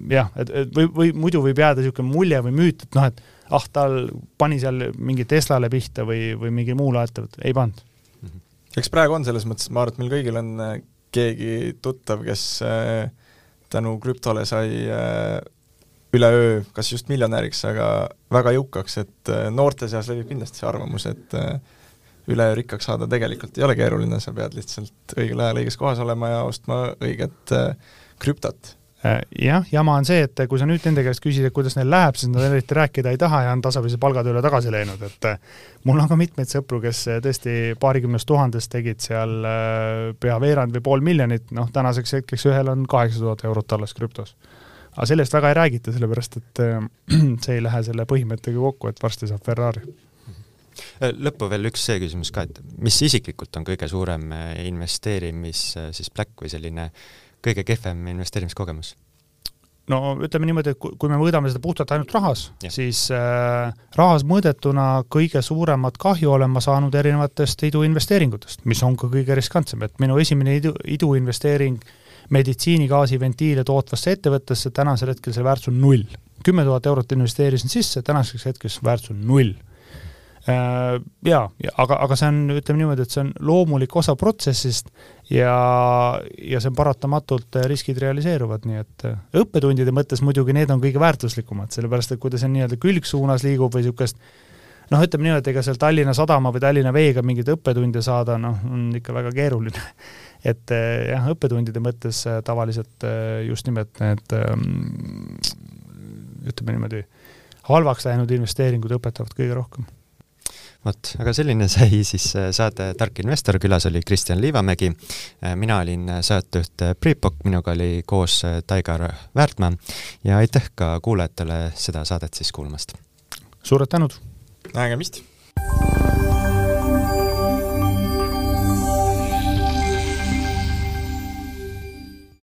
jah, et, et või, või muidu võib jääda niisugune mulje või müüt, et noh, et ah, tal pani seal mingi Teslale pihta või, või mingi muule ettevõttele, ei pannud. Mhm. eks praegu on selles mõttes, ma arvan, et meil kõigil on keegi tuttav, kes tänu krüptole sai üleöö kas just miljonäriks, aga väga jõukaks, et äh, noorte seas levib kindlasti see arvamus, et äh, üleöö rikkaks saada tegelikult ei ole keeruline, sa pead lihtsalt õigel ajal õiges kohas olema ja ostma õiget äh, krüptot. Jah, jama on see, et kui sa nüüd nende käest küsid, et kuidas neil läheb, siis nad eriti rääkida ei taha ja on tasapisi palgatööle tagasi läinud, et mul on ka mitmeid sõpru, kes tõesti paarikümnest tuhandest tegid seal pea veerand või pool miljonit, noh tänaseks hetkeks ühel on kaheksa tuhat eurot alles krüptos aga sellest väga ei räägita, sellepärast et äh, see ei lähe selle põhimõttega kokku, et varsti saab Ferrari. Äh, lõppu veel üks see küsimus ka, et mis isiklikult on kõige suurem äh, investeerimis siis pläkk või selline kõige kehvem investeerimiskogemus? no ütleme niimoodi, et kui me mõõdame seda puhtalt ainult rahas, siis äh, rahas mõõdetuna kõige suuremat kahju olen ma saanud erinevatest iduinvesteeringutest, mis on ka kõige riskantsem, et minu esimene idu, iduinvesteering idu meditsiinigaasiventiile tootvasse ettevõttesse, tänasel hetkel see väärtus on null. kümme tuhat eurot investeerisin sisse, tänaseks hetkeks väärtus on null. Äh, jaa, aga, aga see on, ütleme niimoodi, et see on loomulik osa protsessist ja, ja see on paratamatult, äh, riskid realiseeruvad, nii et äh, õppetundide mõttes muidugi need on kõige väärtuslikumad, sellepärast et kui ta seal nii-öelda külgsuunas liigub või niisugust noh, ütleme niimoodi, et ega seal Tallinna Sadama või Tallinna Veega mingeid õppetunde saada, noh, on ikka väga keeruline. Et jah, õppetundide mõttes tavaliselt just nimelt need ehm, ütleme niimoodi, halvaks läinud investeeringud õpetavad kõige rohkem vot, aga selline sai siis saade Tark investor, külas oli Kristjan Liivamägi, mina olin saatejuht Priit Pokk, minuga oli koos Taigar Väärtmaa ja aitäh ka kuulajatele seda saadet siis kuulamast! suured tänud! nägemist!